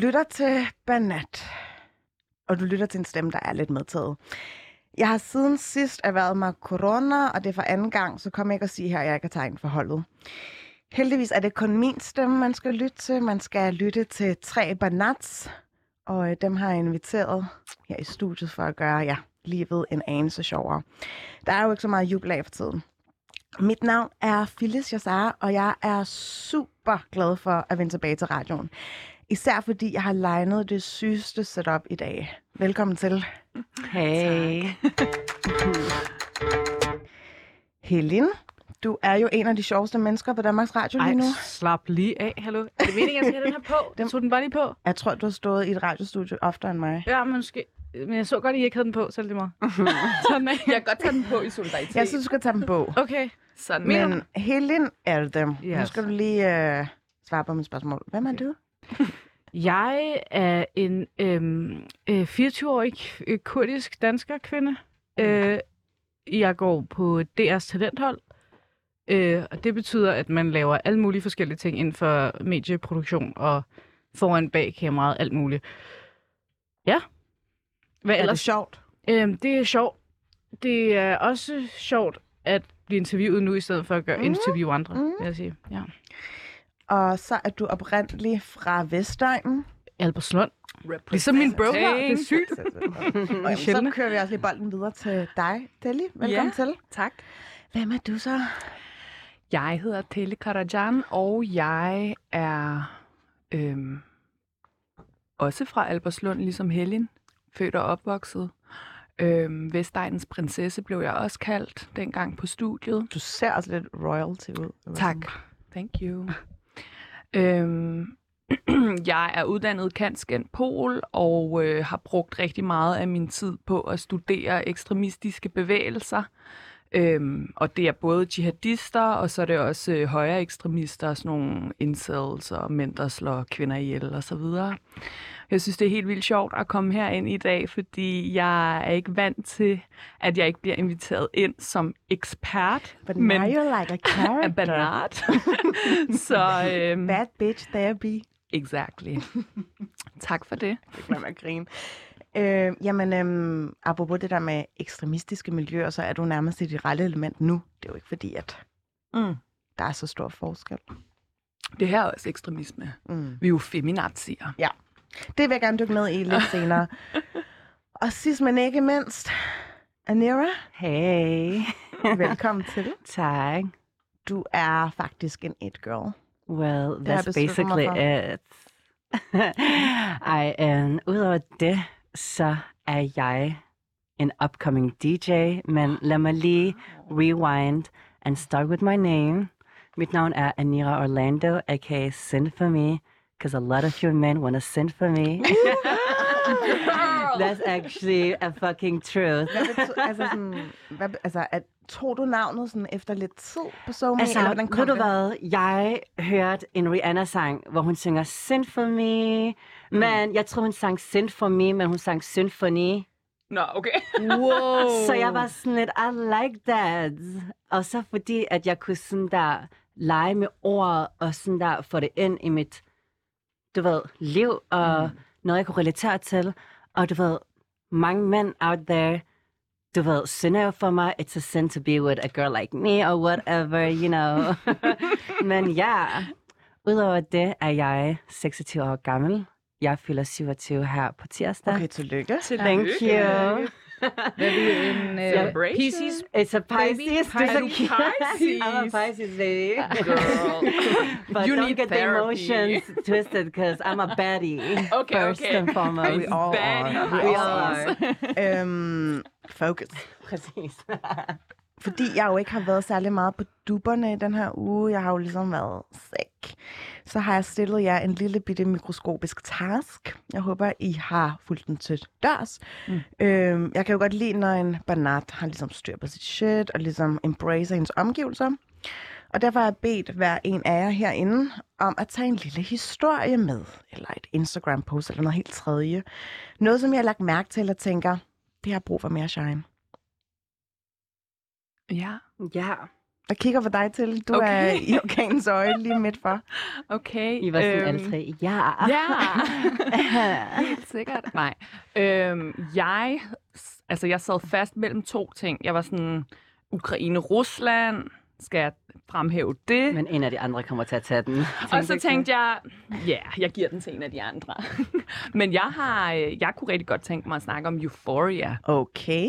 Lytter til Banat, og du lytter til en stemme, der er lidt medtaget. Jeg har siden sidst erhvervet mig corona, og det er for anden gang, så kom jeg ikke at sige her, at jeg ikke har tegnet for holdet. Heldigvis er det kun min stemme, man skal lytte til. Man skal lytte til tre banats, og øh, dem har jeg inviteret her i studiet for at gøre ja, livet en anelse sjovere. Der er jo ikke så meget jubel af for tiden. Mit navn er Phyllis Jassar, og jeg er super glad for at vende tilbage til radioen. Især fordi jeg har legnet det sygeste setup i dag. Velkommen til. Hey. Helin, du er jo en af de sjoveste mennesker på Danmarks Radio lige Ej, nu. slap lige af. Hallo. Er det meningen, at jeg skal have den her på? Dem- Den... Tog den bare lige på? Jeg tror, du har stået i et radiostudie oftere end mig. Ja, måske. Men jeg så godt, at I ikke havde den på, så er det lige meget. Sådan er Jeg kan godt tage den på i solidaritet. Jeg synes, du skal tage dem på. Okay. Sådan. Men Helin er det. Nu Yes. skal du lige øh, svare på mit spørgsmål. Hvem er du? Jeg er en øhm, øh, 24-årig øh, kurdisk dansker kvinde. Øh, jeg går på DR's talenthold. Øh, og det betyder, at man laver alle mulige forskellige ting inden for medieproduktion og foran bag kameraet, alt muligt. Ja. Hvad Er det ellers? sjovt? Øhm, det er sjovt. Det er også sjovt at blive interviewet nu, i stedet for at gøre Mhm. interview andre, Mhm. vil jeg sige. Ja. Og så er du oprindelig fra Vestegnen. Albertslund. Ligesom min bro her. Det er sygt. Og så kører vi også lige bolden videre til dig, Deli. Velkommen Ja. til. Tak. Hvem er du så? Jeg hedder Tele Karajan, og jeg er øhm, også fra Alberslund, ligesom Helen. Født og opvokset. Øhm, Vestegnens prinsesse blev jeg også kaldt dengang på studiet. Du ser også lidt royalty ud. Tak. Thank you øhm, jeg er uddannet kanskent pol og øh, har brugt rigtig meget af min tid på at studere ekstremistiske bevægelser. Øhm, og det er både jihadister, og så er det også øh, højere ekstremister, sådan nogle incels og mænd, der slår kvinder ihjel og så videre. Jeg synes, det er helt vildt sjovt at komme herind i dag, fordi jeg er ikke vant til, at jeg ikke bliver inviteret ind som ekspert. But now you're like a character. banat. så øhm, Bad bitch there be. exactly. tak for det. Det kan man grine. Øh, jamen, øhm, apropos det der med ekstremistiske miljøer, så er du nærmest i det rette element nu. Det er jo ikke fordi, at Mm. der er så stor forskel. Det her er også ekstremisme. Mm. Vi er jo feminazier. Det vil jeg gerne dykke ned i lidt senere. Og sidst men ikke mindst, Anira, Hey, velkommen til. tak. Du er faktisk en it-girl. Well, Det har jeg that's basically it. Ej, um, udover det, så er jeg en upcoming DJ, men lad mig lige rewind and start with my name. Mit navn er Anira Orlando, aka Send For Me, because a lot of you men want to send for me. That's actually a fucking truth. Hvad betyder, altså sådan, hvad, altså, at, tog du navnet sådan efter lidt tid på SoMe, Altså, eller hvordan kom ved du det? hvad? Jeg hørte en Rihanna-sang, hvor hun synger for me. Men jeg tror, hun sang Send for me, men hun sang Symphony. Nå, okay. Wow. Så jeg var sådan lidt, I like that. Og så fordi, at jeg kunne sådan der lege med ordet, og sådan der få det ind i mit, du ved, liv, og mm. noget, jeg kunne relatere til. Og du ved, mange mænd out there, du ved, synder jo for mig, it's a sin to be with a girl like me, or whatever, you know. Men ja, udover det er jeg 26 år gammel. Jeg fylder 27 her på tirsdag. Okay, tillykke. Thank you. Hvad det? En uh, Pisces? It's a Pisces. Baby There's a Pisces. I'm a Pisces baby. Girl. But You don't need get therapy. the emotions twisted because I'm a baddie. Okay, first okay. and foremost. We all Baddie. are. We all are. Øhm, focus. Præcis. Fordi jeg jo ikke har været særlig meget på dupperne i den her uge. Jeg har jo ligesom været sick. Så har jeg stillet jer en lille bitte mikroskopisk task. Jeg håber, I har fulgt den til dørs. Mm. Øhm, jeg kan jo godt lide, når en banat har ligesom styr på sit shit, og ligesom embracer hendes omgivelser. Og derfor har jeg bedt hver en af jer herinde om at tage en lille historie med, eller et Instagram-post, eller noget helt tredje. Noget, som jeg har lagt mærke til og tænker, det har brug for mere shine. Ja. Ja. Jeg kigger på dig til. Du Okay. er i orkanens øje lige midt for. Okay. I var sådan øhm, alle tre. Ja. Ja, helt sikkert. Nej. Øhm, jeg, altså jeg sad fast mellem to ting. Jeg var sådan, Ukraine-Rusland, skal jeg fremhæve det? Men en af de andre kommer til at tage den. og så tænkte jeg, ja, jeg giver den til en af de andre. Men jeg har, øh, jeg kunne rigtig godt tænke mig at snakke om Euphoria, Okay.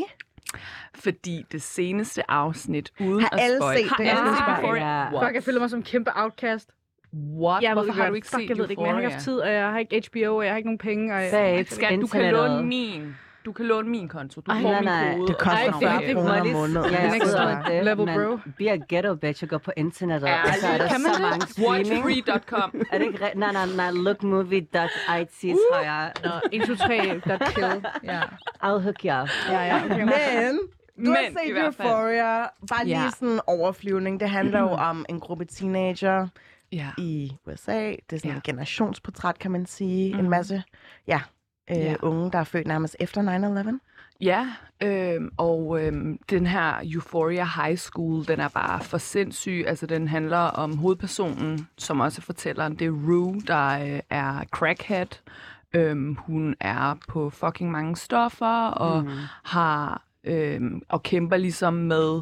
Fordi det seneste afsnit, uden Har at alle spoil, set har det? alle Ja. set Euphoria? Ja. Fuck, jeg føler mig som en kæmpe outcast. What? Jeg ved Hvorfor har du ikke Fuck, set jeg ved det ikke, men jeg har ikke haft tid, og jeg har ikke HBO, og jeg har ikke nogen penge. Og jeg... Skal, du kan låne min. Du kan låne min konto. Du Ej, får nej, min nej. kode. Det koster så Ej, det er 40 ikke kroner om måneden. Ja, jeg Next sidder level. det, Level, bro. be a ghetto bitch og gå på internettet. Ja, og så er der kan man så det? mange streaming. Watchfree.com. Er det ikke Nej, nej, nej. Lookmovie.it, tror jeg. Nå, 1, 2, 3, dot kill. Ja. I'll hook you up. Ja, ja, okay. Men du har Men i set. Euphoria. Bare lige Ja. sådan en overflyvning. Det handler jo om en gruppe teenager Ja. i USA. Det er sådan Ja. et generationsportræt, kan man sige. En Mhm. masse ja, øh, Ja. unge, der er født nærmest efter 9-11. Ja, øhm, og øhm, den her Euphoria High School, den er bare for sindssyg. Altså, den handler om hovedpersonen, som også fortæller, det er Rue, der øh, er crackhead. Øhm, hun er på fucking mange stoffer, og Mm. har øhm, og kæmper ligesom med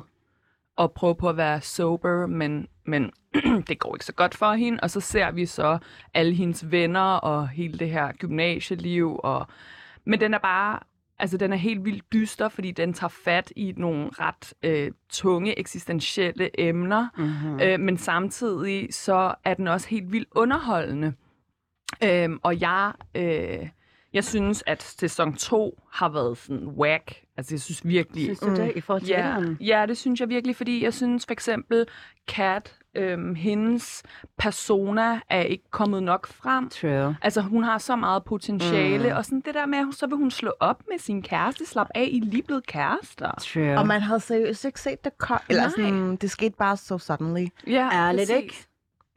at prøve på at være sober, men, men det går ikke så godt for hende. Og så ser vi så alle hendes venner og hele det her gymnasieliv. Og... Men den er bare, altså den er helt vildt dyster, fordi den tager fat i nogle ret øh, tunge eksistentielle emner. Mm-hmm. Øh, men samtidig så er den også helt vildt underholdende. Øhm, og jeg, øh, jeg synes, at sæson 2 har været sådan whack. Altså, jeg synes virkelig... Synes du det i forhold til Ja, ja, det synes jeg virkelig, fordi jeg synes for eksempel, Kat, øhm, hendes persona er ikke kommet nok frem. True. Altså, hun har så meget potentiale, Mm. og sådan det der med, at så vil hun slå op med sin kæreste, slap af, I lige blevet kærester. True. Og man havde seriøst ikke set det kom. Eller Nej. sådan, det skete bare så suddenly. Ja, Ærligt, ikke?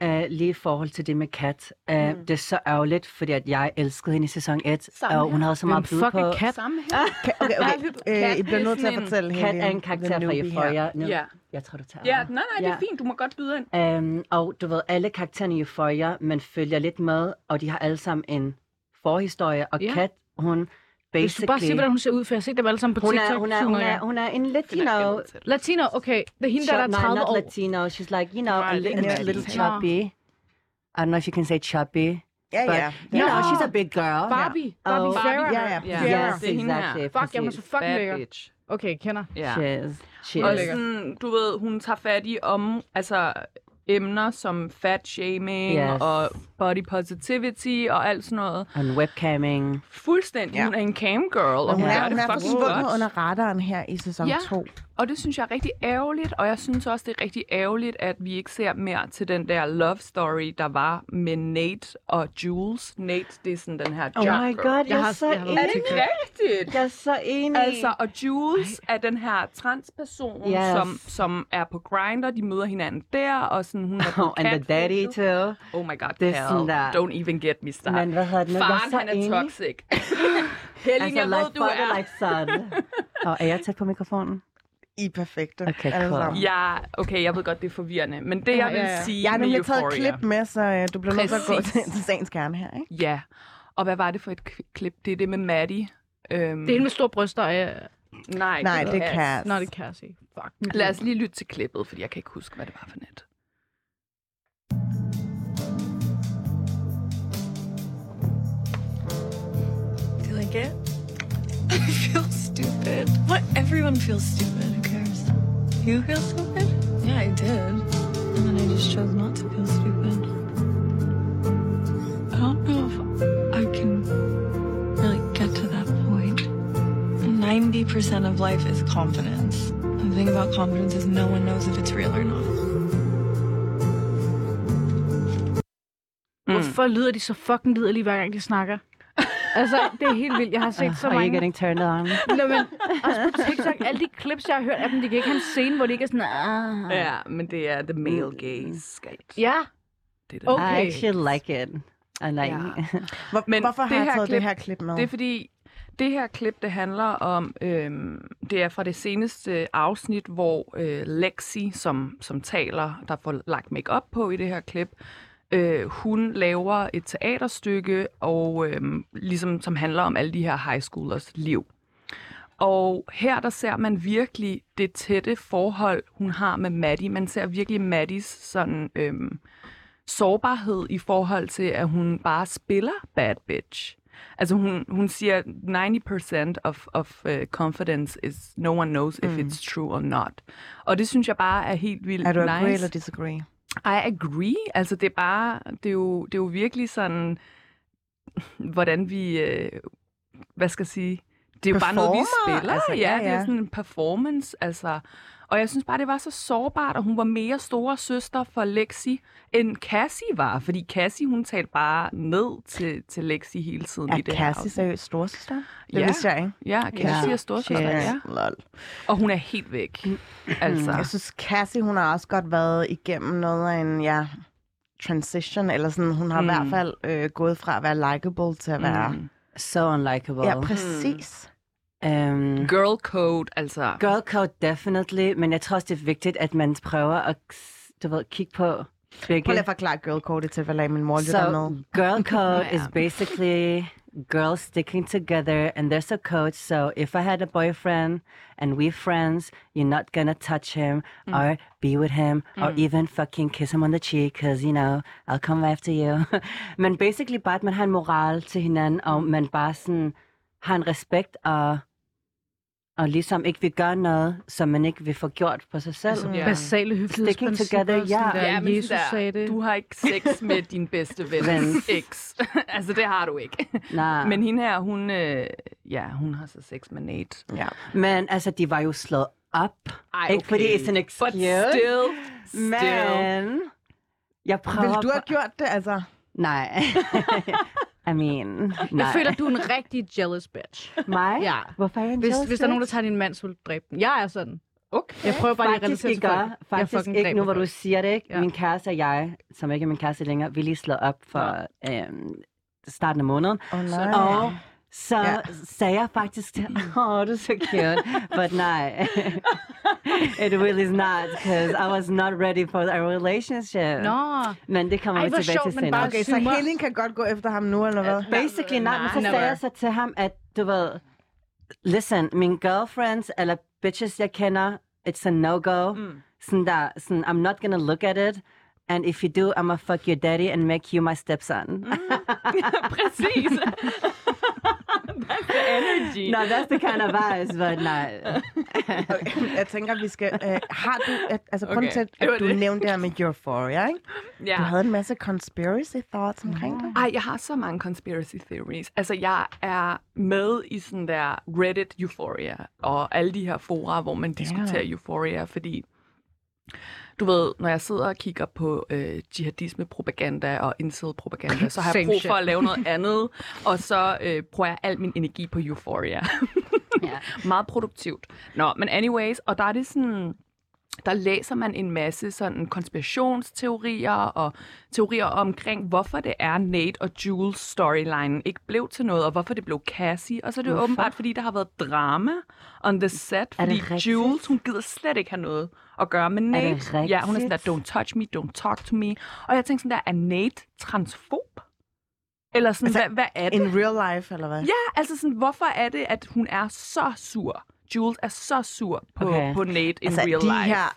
Uh, lige i forhold til det med Kat. Uh, Mm. Det er så ærgerligt, fordi at jeg elskede hende i sæson 1, Samme og hun her. havde så meget fuck på. kat? Samme her. Okay, okay. okay. Kat Øh, I bliver er nødt til at fortælle Kat hende. er en karakter fra Euphoria. Nu, Ja. Jeg tror, du tager Ja, over. nej, nej, det er fint. Du må godt byde ind. Um, og du ved, alle karaktererne i Euphoria, man følger lidt med, og de har alle sammen en forhistorie. Og Ja. Kat, hun Hvis du bare siger, basically... hvordan hun ser ud, for jeg har set dem alle sammen på Hun TikTok. er, hun, er, hun, 700 er, hun er en Latino. Latino, okay. Det er hende, der, der er no, 30 not år. Latino. She's like, you know, a little, yeah, little chubby. I don't know if you can say chubby. Ja, But, ja. you know, she's a big girl. Barbie. Barbie Og- Farrah. Ja, ja. Ja, Farrah. Yes, exactly. Fuck, jeg er så fucking lækker. bitch. Okay, kender. Ja. She is. She Og is. sådan, du ved, hun tager fat i om, altså emner som fat shaming Yes. og body positivity og alt sådan noget. And webcamming. Fuldstændig. Ja. Hun er en camgirl, og hun hun er, gør hun det er fucking godt. under radaren her i sæson Ja. 2. Og det synes jeg er rigtig ærgerligt, og jeg synes også, det er rigtig ærgerligt, at vi ikke ser mere til den der love story, der var med Nate og Jules. Nate, det er sådan den her Oh my god, jeg, Jeg er har- så jeg har været Er enig. det ikke rigtigt? Jeg er så enig. Altså, og Jules er den her transperson, Yes. som, som er på Grindr. De møder hinanden der, og sådan, hun er på Oh, and the daddy too. Oh my god, Det er sådan der- Don't even get me started. Men hvad hedder det er Faren, så han er enig. toxic. Helling, Altså, jeg like ved, du father, er. like son. Og er jeg tæt på mikrofonen? I er perfekte. Okay, cool. sammen. Ja, okay, jeg ved godt, det er forvirrende. Men det, Ja, jeg vil ja, ja. sige Jeg har med nemlig taget et klip med, så øh, du bliver nødt til at gå til, til sagens kerne her, ikke? Ja. Og hvad var det for et klip? Det er det med Maddie. Øhm, Det er hende med store bryster. Øh, Nej, Nej, det er Cass. Cass. Nå, det kan jeg sige. Fuck. Lad os lige lytte til klippet, fordi jeg kan ikke huske, hvad det var for net. You like it? I feel stupid. What? Everyone feels stupid. Who cares? You feel stupid? Yeah, I did. And then I just chose not to feel stupid. I don't know if I can really get to that point. 90% of life is confidence. The thing about confidence is no one knows if it's real or not. Hvorfor hmm. lyder de så fucking liderlige, hver gang de snakker? Altså, det er helt vildt. Jeg har set så Are you mange... getting turned on? Nå, men også på TikTok, alle de clips, jeg har hørt af dem, de kan ikke have en scene, hvor de ikke er sådan... Ah. Ja, men det er the male gaze. Ja, Det er det. Okay. I actually like it. I like Ja. it. Hvor, Men hvorfor det har jeg taget klip- det her klip med? Det er fordi, Det her klip, det handler om, øhm, det er fra det seneste afsnit, hvor øh, Lexi, som, som taler, der får lagt make op på i det her klip, øh, hun laver et teaterstykke, og øhm, ligesom, som handler om alle de her high schoolers liv. Og her der ser man virkelig det tætte forhold, hun har med Maddie. Man ser virkelig Maddies sådan, øhm, sårbarhed i forhold til, at hun bare spiller bad bitch. Altså hun, hun siger, 90% of, of uh, confidence is no one knows if Mm. it's true or not. Og det synes jeg bare er helt vildt Er du nice. agree eller disagree? I agree. Altså, det er bare, det er jo, det er jo virkelig sådan, hvordan vi, øh, hvad skal jeg sige, det er jo bare noget, vi spiller. altså, ja, ja, det er ja. sådan en performance, altså. Og jeg synes bare, det var så sårbart, og hun var mere store søster for Lexi, end Cassie var. Fordi Cassie, hun talte bare ned til, til Lexi hele tiden i Er det Cassie her. afsnit. seriøst storsøster? Det Ja. vidste jeg ikke. Ja, Cassie Ja. er storsøster, ja. Lol. Og hun er helt væk. Altså, Jeg synes, Cassie, hun har også godt været igennem noget af en, ja, transition, eller sådan, hun har mm. i Mm. hvert fald øh, gået fra at være likable til at være... Mm. mm. So unlikable. Ja, præcis. Um, girl code, altså. girl code, definitely. Men jeg tror også, det er vigtigt, at man prøver at du ved, kigge på begge. Prøv lige at forklare girl code tilfælde af, min mor lytter So, med. girl code is basically girls sticking together, and there's a code. So, if I had a boyfriend and we're friends, you're not gonna touch him or be with him or even fucking kiss him on the cheek, because you know I'll come after you. Men basically bare, at man har en moral til hinanden, og man bare sådan har en respekt og og ligesom ikke vil gøre noget, som man ikke vil få gjort på sig selv. Mm. Ja. Basale høflighedsprincipper. together, ja. der, Ja, men Jesus der, sagde det. Du har ikke sex med din bedste vens eks. altså, det har du ikke. Nej. Men hende her, hun, øh, ja, hun har så sex med Nate. Ja. Men altså, de var jo slået op. Ej, Ikke fordi it's an But excuse. still, still. Men jeg prøver... Vil du have gjort det, altså? Nej. I mean, nej. Jeg føler, du er en rigtig jealous bitch. Mig? Ja. Hvorfor er jeg en Hvis, jealous hvis der er nogen, der tager din mand, så vil du dræbe den. Jeg er sådan. Okay. Jeg prøver bare lige at Faktisk relatere ikke, til folk. Jeg faktisk fucking ikke, nu hvor du siger det, ikke? Ja. Min kæreste og jeg, som ikke er min kæreste længere, vi lige slået op for øhm, starten af måneden. Oh, nej. Og så Ja. sagde jeg faktisk til åh, oh, du er så cute. But nej, it really is not, because I was not ready for a relationship. Nå. Men det kommer vi tilbage sjovt, til senere. Okay, så. Helen kan godt gå efter ham nu, eller hvad? Basically, nej, men så sagde jeg så til ham, at du ved, listen, mine girlfriends eller bitches, jeg kender, it's a no-go. Mm. Sådan der, sådan, I'm not gonna look at it. And if you do, I'm gonna fuck your daddy and make you my stepson. Mm. Præcis. That's the energy. no, that's the kind of vibes, but nej. Okay, jeg tænker, vi skal... Øh, har du... At, altså, okay. til, at du det. nævnte det her med Euphoria, ikke? ja. Du havde en masse conspiracy thoughts omkring det. Ej, jeg har så mange conspiracy theories. Altså, jeg er med i sådan der Reddit Euphoria, og alle de her fora, hvor man diskuterer Euphoria, fordi du ved, når jeg sidder og kigger på øh, jihadisme-propaganda og incel-propaganda, så har jeg brug for at lave noget andet, og så øh, bruger jeg al min energi på Euphoria. Ja. Meget produktivt. Nå, men anyways, og der er det sådan, der læser man en masse sådan konspirationsteorier og teorier omkring, hvorfor det er Nate og Jules storyline ikke blev til noget, og hvorfor det blev Cassie. Og så er det Hvorfor? åbenbart, fordi der har været drama on the set, fordi? Jules, hun gider slet ikke have noget at gøre med Nate. det ja, hun er sådan der, rigtigt? don't touch me, don't talk to me. Og jeg tænkte sådan der, er Nate transfob? Eller sådan, Altså, hvad, hvad er det? In real life, eller hvad? Ja, altså sådan, hvorfor er det, at hun er så sur? Jules er så sur på, Okay. på Nate in altså, real de life. her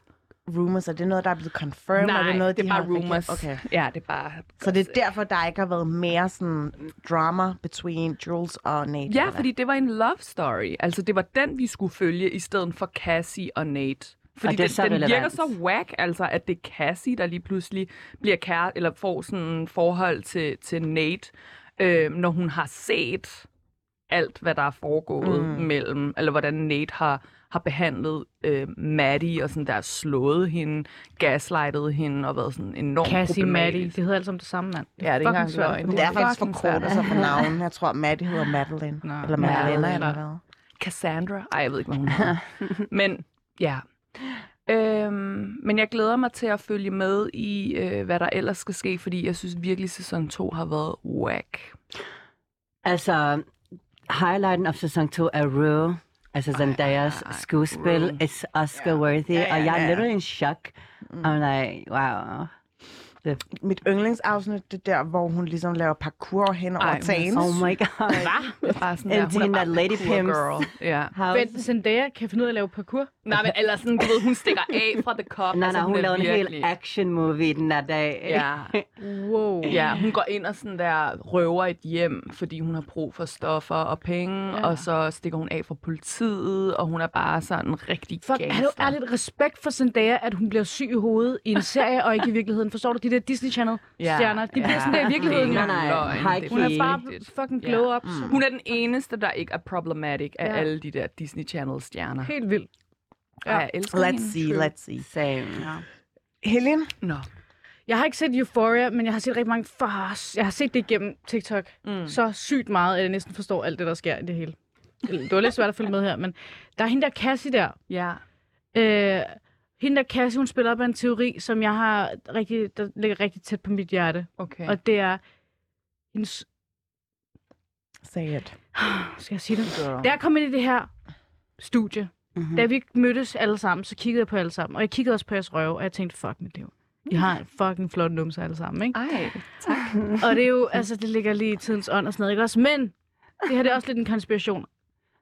rumors, er det noget, der er blevet confirmed? Nej, er det, noget, det de er bare har rumors. Okay. Ja, det er bare... Så det er derfor, der ikke har været mere sådan drama between Jules og Nate? Ja, fordi det var en love story. Altså, det var den, vi skulle følge, i stedet for Cassie og Nate. Fordi Og det den, så den virker så whack, altså, at det er Cassie, der lige pludselig bliver kære, eller får sådan en forhold til, til Nate, øh, når hun har set alt, hvad der er foregået Mm. mellem, eller hvordan Nate har, har behandlet øh, Maddie, og sådan der slået hende, gaslightet hende, og været sådan enormt Cassie Maddie. Det hedder alt sammen det samme, mand. Ja, det er ikke engang svært. løgn. Det er faktisk fucking forkortet sig for navn. Jeg tror, Maddie hedder Madeline. Nå. Eller Madeleine, eller- hvad? Cassandra. Ej, jeg ved ikke, hvad hun hedder. Men ja. Øhm, men jeg glæder mig til at følge med i, øh, hvad der ellers skal ske, fordi jeg synes virkelig, sæson 2 har været whack. Altså, highlighten af sæson 2 er Rue, altså Zendayas skuespil, is Oscar-worthy, Ja, ja, og jeg er literally in shock. I'm like, wow. Det, Mit yndlingsafsnit, det er der, hvor hun ligesom laver parkour hen over tagen. oh my god. Det er bare sådan En der, hun er bare Lady Pimps. girl. Ja. Men Zendaya kan finde ud af at lave parkour. Nej, men eller sådan, du ved, hun stikker af fra The Cop. Nej, nej, hun er lavede en hel action movie den der dag. Ja, Wow. ja, hun går ind og sådan der røver et hjem, fordi hun har brug for stoffer og penge, Ja. ja. og så stikker hun af fra politiet, og hun er bare sådan en rigtig Fuck, gangster. har du ærligt respekt for Zendaya, at hun bliver syg i hovedet i en serie, og ikke i virkeligheden? Forstår du, de der Disney Channel-stjerner, de bliver sådan der i virkeligheden. Er Nej, nej, det Hun er bare fucking Ja. glow up. Mm. Hun er den eneste, der ikke er problematic af Ja. alle de der Disney Channel-stjerner. Helt vildt. Ja. Ja. Jeg elsker Let's hende. see, let's see. Same. Helen, Nå. Jeg har ikke set Euphoria, men jeg har set rigtig mange... For... Jeg har set det igennem TikTok. Mm. Så sygt meget, at jeg næsten forstår alt det, der sker i det hele. Det var lidt svært at følge med her, men der er hende der Cassie der. Ja. Øh, hende der Cassie, hun spiller op af en teori, som jeg har rigtig, der ligger rigtig tæt på mit hjerte. Okay. Og det er hendes... say it. Skal jeg sige det? Girl. Da jeg kom ind i det her studie, Mm-hmm. da vi mødtes alle sammen, så kiggede jeg på alle sammen. Og jeg kiggede også på jeres røve, og jeg tænkte, fuck mit liv. I har en fucking flot numse alle sammen, ikke? Ej, tak. Og det er jo, altså, det ligger lige i tidens ånd og sådan noget, ikke også? Men det her det er også lidt en konspiration.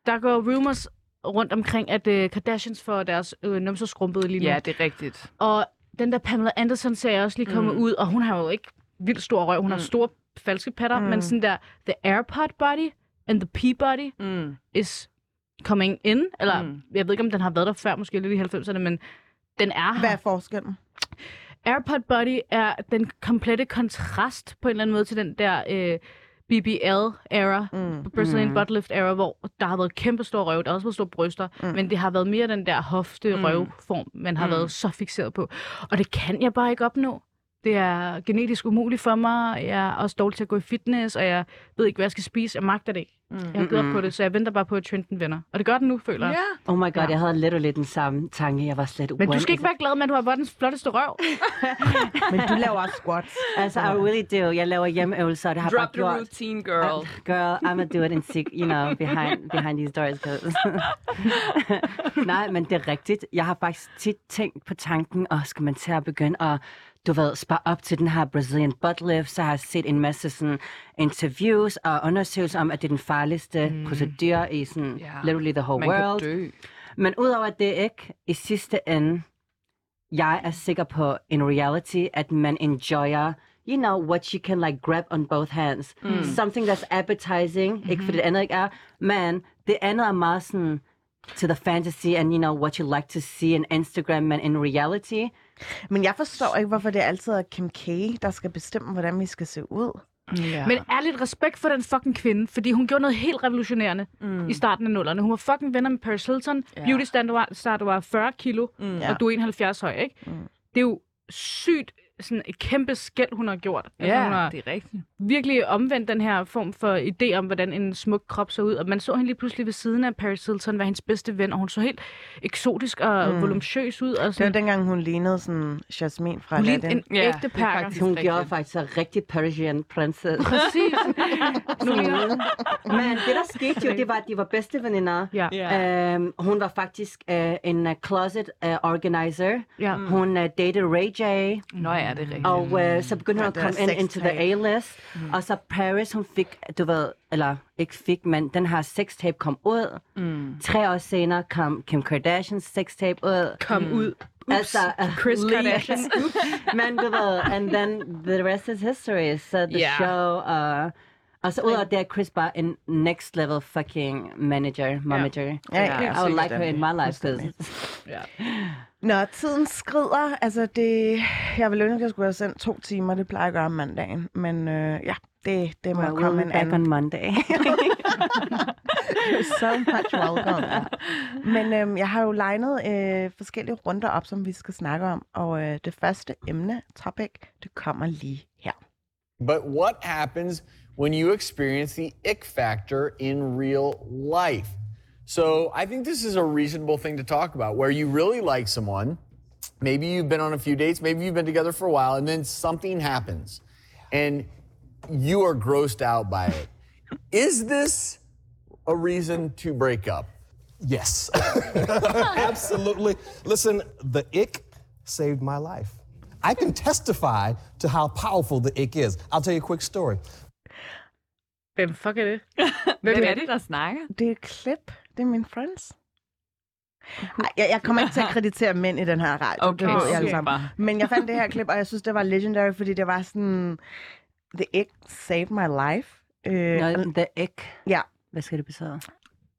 Der går rumors rundt omkring, at uh, Kardashians får deres øh, numser skrumpet lige nu. Ja, det er rigtigt. Og den der Pamela Anderson ser jeg også lige komme mm. Mm. ud, og hun har jo ikke vildt stor røv. Hun mm. har Mm. store falske patter, mm. Mm. men sådan der, the AirPod body and the P-body Mm. is coming in. Eller, mm. Mm. jeg ved ikke, om den har været der før, måske lidt i 90'erne, men den er her. Hvad er forskellen? AirPod Body er den komplette kontrast på en eller anden måde til den der øh, BBL-era, Mm. Brazilian Mm. Butt Lift era, hvor der har været kæmpe store røv, der har også været store bryster, Mm. mm. men det har været mere den der hofte-røvform, man har Mm. mm. været så fixeret på. Og det kan jeg bare ikke opnå. Det er genetisk umuligt for mig. Jeg er også dårlig til at gå i fitness, og jeg ved ikke, hvad jeg skal spise. Jeg magter det ikke. Mm. Jeg har på det, så jeg venter bare på, at trenden vender. Og det gør den nu, føler jeg. Ja. Oh my god, Ja. jeg havde literally den samme tanke. Jeg var slet Men du skal ikke være glad med, at du har verdens flotteste røv. Men du laver også squats. Altså, I really do. Jeg laver hjemmeøvelser, og det har Drop bare the gjort... routine, girl. Girl, I'm gonna do it in sec, you know, behind, behind these doors. Nej, men det er rigtigt. Jeg har faktisk tit tænkt på tanken, og skal man til at begynde at du ved, spare op til den her Brazilian butt lift, så har jeg set en masse sådan, interviews og undersøgelser om, at det er den farligste mm. procedure i sådan, Ja. literally the whole Man world. kan dø. Men udover det ikke, i sidste ende, jeg er sikker på in reality, at man enjoyer, you know, what you can like grab on both hands. Mm. Something that's appetizing, mm-hmm. ikke for det andet ikke er, men det andet er meget sådan, to the fantasy and you know what you like to see on Instagram, men in reality, Men jeg forstår ikke, hvorfor det altid er Kim K, der skal bestemme, hvordan vi skal se ud. Ja. Men ærligt respekt for den fucking kvinde, fordi hun gjorde noget helt revolutionerende mm. i starten af nullerne. Hun var fucking venner med Paris Hilton. Ja. Beauty standard du var 40 kilo, mm. Ja. og du er 71 høj, ikke? Mm. Det er jo sygt sådan et kæmpe skæld, hun har gjort. Altså, hun ja, har det er rigtigt. virkelig omvendt den her form for idé om, hvordan en smuk krop så ud. Og man så hende lige pludselig ved siden af Paris Hilton være hendes bedste ven, og hun så helt eksotisk og mm. volumøs ud. Og Det var sådan, dengang, hun lignede sådan Jasmine fra hun lignede Aladdin. en Ja, ægte det er perker. faktisk- hun rigtigt. gjorde faktisk en rigtig Parisian princess. Præcis. Nu, men det der skete jo, det var, at de var bedste veninder. ja. Ja. Um, hun var faktisk uh, en uh, closet uh, organizer. ja. Hun uh, datede Ray J. Nå ja, det er rigtigt. Og uh, så begyndte hun at komme ind into the. A-list. Og så Paris, hun fik, du ved, eller ikke fik, men den her sextape kom ud. Mm. Tre år senere kom Kim Kardashians sextape ud. Kom ud. Ups. Altså, uh, Chris Kardashian. men du ved, and then the rest is history. Så the Ja. show, uh, og så ud af det er Chris bare en next level fucking manager, manager. Ja, Ja, ja, I would like her in my life, because Nå, tiden skrider. Altså, det... Jeg ville ønske, at jeg skulle have sendt to timer. Det plejer jeg at gøre om mandagen. Men øh, ja, det, det må well, komme we'll en back anden. on Monday. You're so much welcome. Men øhm, jeg har jo legnet øh, forskellige runder op, som vi skal snakke om. Og øh, det første emne, topic, det kommer lige her. But what happens when you experience the ick factor in real life? So I think this is a reasonable thing to talk about where you really like someone. Maybe you've been on a few dates, maybe you've been together for a while, and then something happens and you are grossed out by it. Is this a reason to break up? Yes, absolutely. Listen, the ick saved my life. I can testify to how powerful the ick is. I'll tell you a quick story. Hvem fuck er det? Hvem er det, der snakker? Det er klip. Det er min friends. Ej, jeg, jeg kommer ikke til at kreditere mænd i den her radio. Okay, det ved jeg super. Men jeg fandt det her klip, og jeg synes, det var legendary, fordi det var sådan... The Ick saved my life. Øh, Nå, the egg. Ja. Hvad skal det betyde?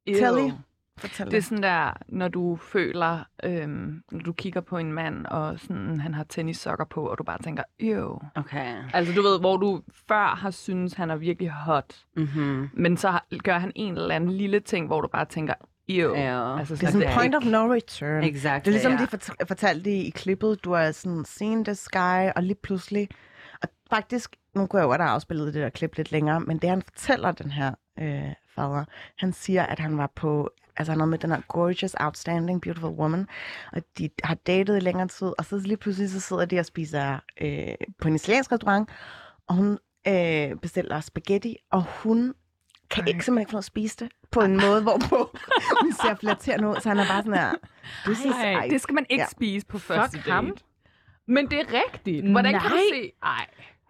Telly. Fortæl Det er sådan der, når du føler, øhm, når du kigger på en mand, og sådan, han har tennissokker på, og du bare tænker, jo. Okay. Altså du ved, hvor du før har synes han er virkelig hot, Mm-hmm. men så gør han en eller anden lille ting, hvor du bare tænker, jo. Ja. Altså, det er sådan point of no return. Exakt. Det er ligesom, ja. de fort- fortalte i, klippet, du har sådan seen this guy, og lige pludselig... Og faktisk, nu kunne jeg jo godt have afspillet det der klip lidt længere, men det han fortæller, den her øh, fader, han siger, at han var på... Altså han med den her gorgeous, outstanding, beautiful woman, og de har datet i længere tid, og så lige pludselig så sidder de og spiser øh, på en italiensk restaurant, og hun øh, bestiller spaghetti, og hun kan ikke simpelthen ikke få noget at spise det på en måde, hvorpå hun ser flatterende ud, så han er bare sådan her, this is Ej, ej. det skal man ikke Ja. spise på første Fuck ham. date. Men det er rigtigt. Hvordan kan du Nej. se? Ej.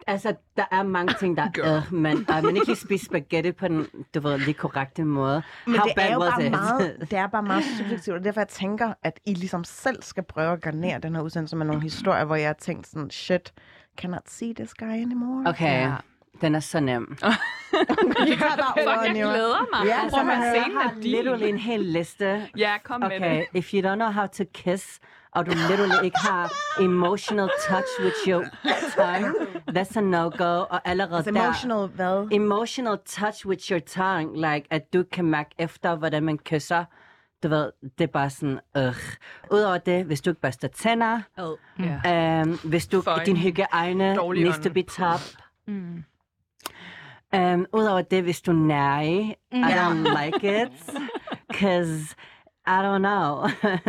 Altså, der er mange ting, der er, øh, men uh, man ikke lige spise spaghetti på den, du ved, lige korrekte måde. Men How det er jo bare it? meget, det er bare meget subjektivt, og derfor jeg tænker, at I ligesom selv skal prøve at garnere den her udsendelse med nogle historier, hvor jeg har tænkt sådan, shit, cannot see this guy anymore. Okay, Ja. den er så nem. Bare jeg jo. glæder mig. Ja, så man har literally en hel liste. Ja, kom med Okay, det. if you don't know how to kiss, og du literally ikke har emotional touch with your tongue, that's a no-go. Og allerede Altså der, emotional, hvad? emotional touch with your tongue, like at du kan mærke efter, hvordan man kysser. Du ved, det er bare sådan, øh. Udover det, hvis du ikke børster tænder, Ja. um, hvis du, Føj. din hygiejne Dårlig needs to be top. Um, Udover det, hvis du er nærig, I don't like it, cause I don't know.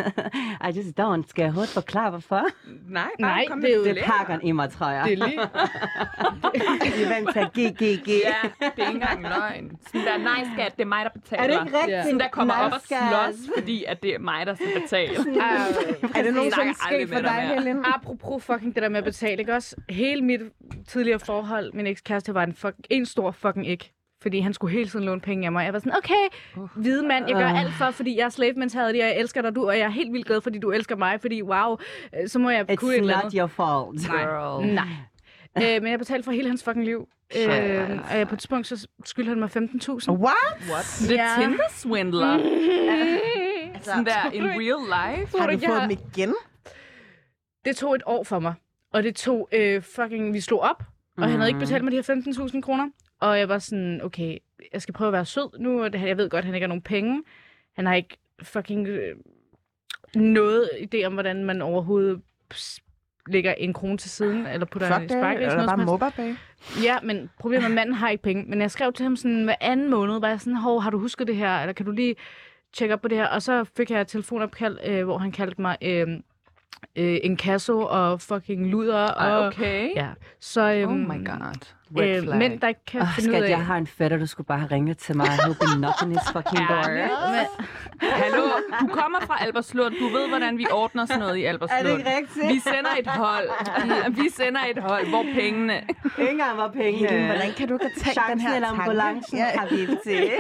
I just don't. Skal jeg hurtigt forklare, hvorfor? Nej, Nej, kom det er jo- Det er pakkeren i mig, tror jeg. Det er lige... I er vant til at give, give, give. Ja, det er ikke engang løgn. Sådan der, nej skat, det er mig, der betaler. Er det ikke rigtigt? Sådan der kommer Nej, op og slås, fordi at det er mig, der skal betale. Er det nogensinde sket for dig. Helen? Apropos fucking det der med at betale, ikke også? Hele mit tidligere forhold, min ekskæreste, var en, fuck, en stor fucking ikke. Fordi han skulle hele tiden låne penge af mig. Jeg var sådan, okay, hvide mand, jeg gør alt for, fordi jeg er slave mentality, og jeg elsker dig, du, og jeg er helt vildt glad, fordi du elsker mig, fordi wow, øh, så må jeg kunne et It's eller not andet. your fault. Girl. Nej. Øh, men jeg betalte for hele hans fucking liv. Øh, og på et tidspunkt, så skyldte han mig 15.000. What? The Ja. Tinder swindler. Altså, Sådan der in real life. har du jeg fået dem igen? Det tog et år for mig. Og det tog øh, fucking... Vi slog op, og han havde ikke betalt mig de her 15.000 kroner. Og jeg var sådan, okay, jeg skal prøve at være sød nu. Og det, jeg ved godt, at han ikke har nogen penge. Han har ikke fucking øh, noget idé om, hvordan man overhovedet lægger en krone til siden, eller putter Fuck en det, spark eller bare MobilePay? Ja, men problemet er, at manden har ikke penge. Men jeg skrev til ham sådan hver anden måned, var jeg sådan, hov, har du husket det her? Eller kan du lige tjekke op på det her? Og så fik jeg et telefonopkald, øh, hvor han kaldte mig øh, øh, en kasso og fucking luder. Og, okay. Ja, så øhm, Oh my god. Red øh, flag. mænd, der ikke kan Oh, finde ud skat, af... jeg har en fætter, du skulle bare have ringet til mig. He'll be knocking his fucking door. Hallo, du kommer fra Albertslund. Du ved, hvordan vi ordner sådan noget i Albertslund. rigtigt? Vi sender et hold. Vi sender et hold, hvor pengene... Ikke engang var pengene. Helen, hvordan kan du ikke tænkt den Chancen her eller tanke? ambulancen, Ja. har vi til.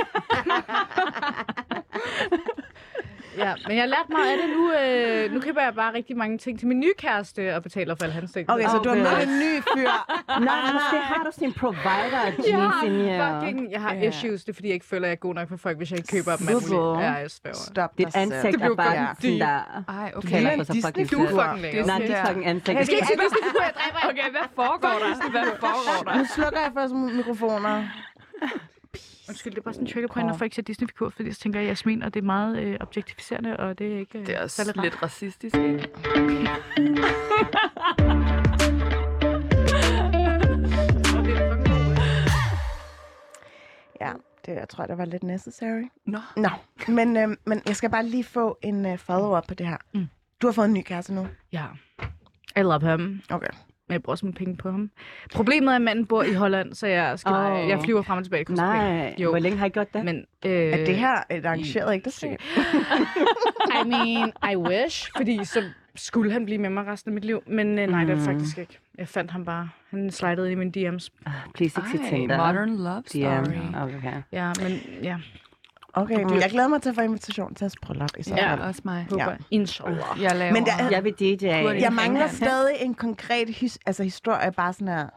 Ja, men jeg har lært meget af det nu. Øh, nu køber jeg bare rigtig mange ting til min nye kæreste og betaler for alle hans ting. Okay, så du har mødt en ny fyr. Nej, måske har du sin provider jeg jeans in har here. fucking, jeg har Ja. issues. Det er fordi, jeg ikke føler, at jeg er god nok for folk, hvis jeg ikke køber dem. alt Super. Ja, jeg sværger. Stop Dit dig selv. ansigt er bare sådan der. Ej, Du okay. kalder en for så fucking fedt. fucking lækker. Nej, dit er- fucking ansigt. Jeg skal ikke sige Disney-figur, jeg dræber. Okay, hvad foregår der? Hvad foregår der? Nu slukker jeg først mikrofoner. Undskyld, det er bare sådan en trigger point, når folk siger Disney-figur, fordi så tænker jeg Jasmin, og det er meget øh, objektificerende, og det er ikke øh, Det er også særlig rart. lidt racistisk, ikke? Ja, det jeg tror jeg, det var lidt necessary. Nå. Nå, men, øh, men jeg skal bare lige få en øh, follow-up på det her. Mm. Du har fået en ny kæreste nu. Ja. I love him. Okay. Men jeg bruger også mine penge på ham. Problemet er, at manden bor i Holland, så jeg, skal, Åh. jeg flyver frem og tilbage. Nej. Jo, hvor længe har I gjort det? men... Øh, Er det her et arrangeret ægteskab? I mean, I wish, fordi så skulle han blive med mig resten af mit liv. Men øh, nej, det er det faktisk ikke. Jeg fandt ham bare. Han slidede ind i mine DM's. Ah, Please ikke der. modern love story. DM. Okay. Ja, men ja, Okay, men jeg glæder mig til at få invitation til at bryllup i så Ja, fald. også mig. Ja. Inshallah. Jeg laver... Men der- Jeg vil DJ. Jeg mangler stadig en konkret his- altså historie, bare sådan her,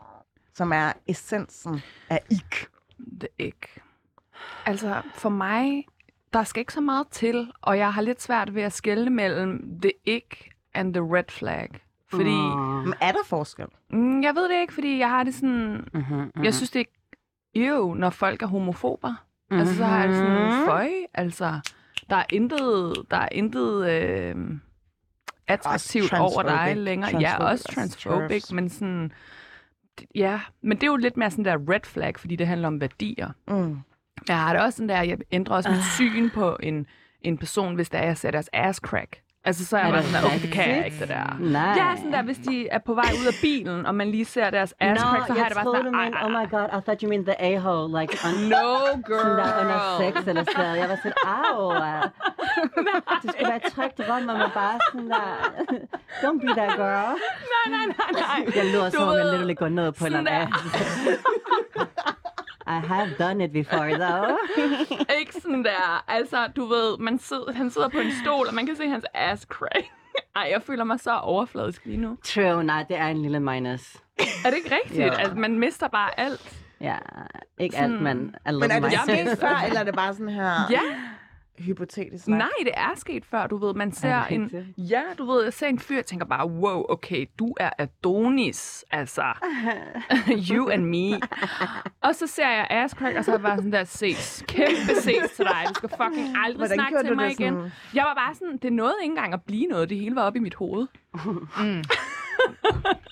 som er essensen af ik. det ikke. Altså, for mig, der skal ikke så meget til, og jeg har lidt svært ved at skelne mellem det ikke and the red flag. Fordi, Men er der forskel? mm, jeg ved det ikke, fordi jeg har det sådan, Mm-hmm, jeg synes det er jo, når folk er homofober. Altså, så har jeg sådan, Mhm. føj, altså, der er intet, der er intet øh, attraktivt over dig længere. Ja, også transphobic, men sådan, ja, men det er jo lidt mere sådan der red flag, fordi det handler om værdier. Mm. Jeg har det også sådan der, jeg ændrer også mit syn på en, en person, hvis der er, jeg ser deres ass crack. Altså, så er jeg Er det sådan okay, det kan jeg ikke, det der. Nej. Ja, sådan der, hvis de er på vej ud af bilen, og man lige ser deres ass crack, så har jeg det bare sådan ej, oh my god, I thought you mean the a-hole, like on, no sådan der under girl. sex eller sådan. Jeg var sådan, au. Det skulle være et trygt rum, og man bare sådan der, don't be that girl. Nej, nej, nej, nej. Jeg lyder som om, jeg literally går ned på en eller anden I have done it before, though. Ikke sådan der. Altså, du ved, man sidder, han sidder på en stol, og man kan se hans ass crack. Ej, jeg føler mig så overfladisk lige nu. True, nej, det er en lille minus. Er det ikke rigtigt? Jo. Altså, man mister bare alt. Ja, ikke alt, men a Men er det minus. sket før, eller er det bare sådan her Ja, hypotetisk snak? nej, det er sket før, du ved. Man ser en... Ja, du ved, jeg ser en fyr, og tænker bare, wow, okay, du er Adonis. Altså, you and me. Og så ser jeg ass crack, og så er jeg bare sådan der, ses. Kæmpe ses til dig. Du skal fucking aldrig Hvordan snakke til mig igen. sådan? Jeg var bare sådan, det nåede ikke engang at blive noget. Det hele var oppe i mit hoved.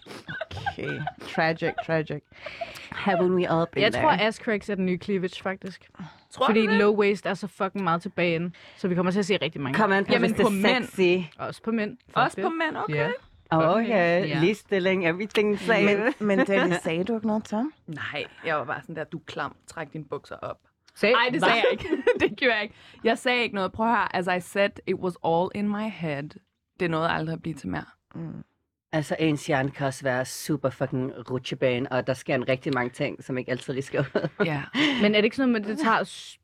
Okay, tragic, tragic. Haven't we up in Jeg there? tror, ass cracks er den nye cleavage, faktisk. Tror Fordi det? low waist er så fucking meget tilbage ind. Så vi kommer til at se rigtig mange. Kom an på, Jamen, hvis det på er mænd. sexy. Også på mænd. Fuck Også det. på mænd, okay. Ja. Oh, okay, Ja. ligestilling, everything same. Men, men det sagde du ikke noget til ham? Nej, jeg var bare sådan der, du er klam, træk dine bukser op. Sag, Nej, det sagde jeg ikke. det gjorde jeg ikke. Jeg sagde ikke noget. Prøv at høre, as I said, it was all in my head. Det nåede aldrig at blive til mere. Altså, ens hjerne kan også være super fucking rutsjebane, og der sker en rigtig mange ting, som ikke altid lige skal ud. Ja. Men er det ikke sådan noget, med, at det tager s-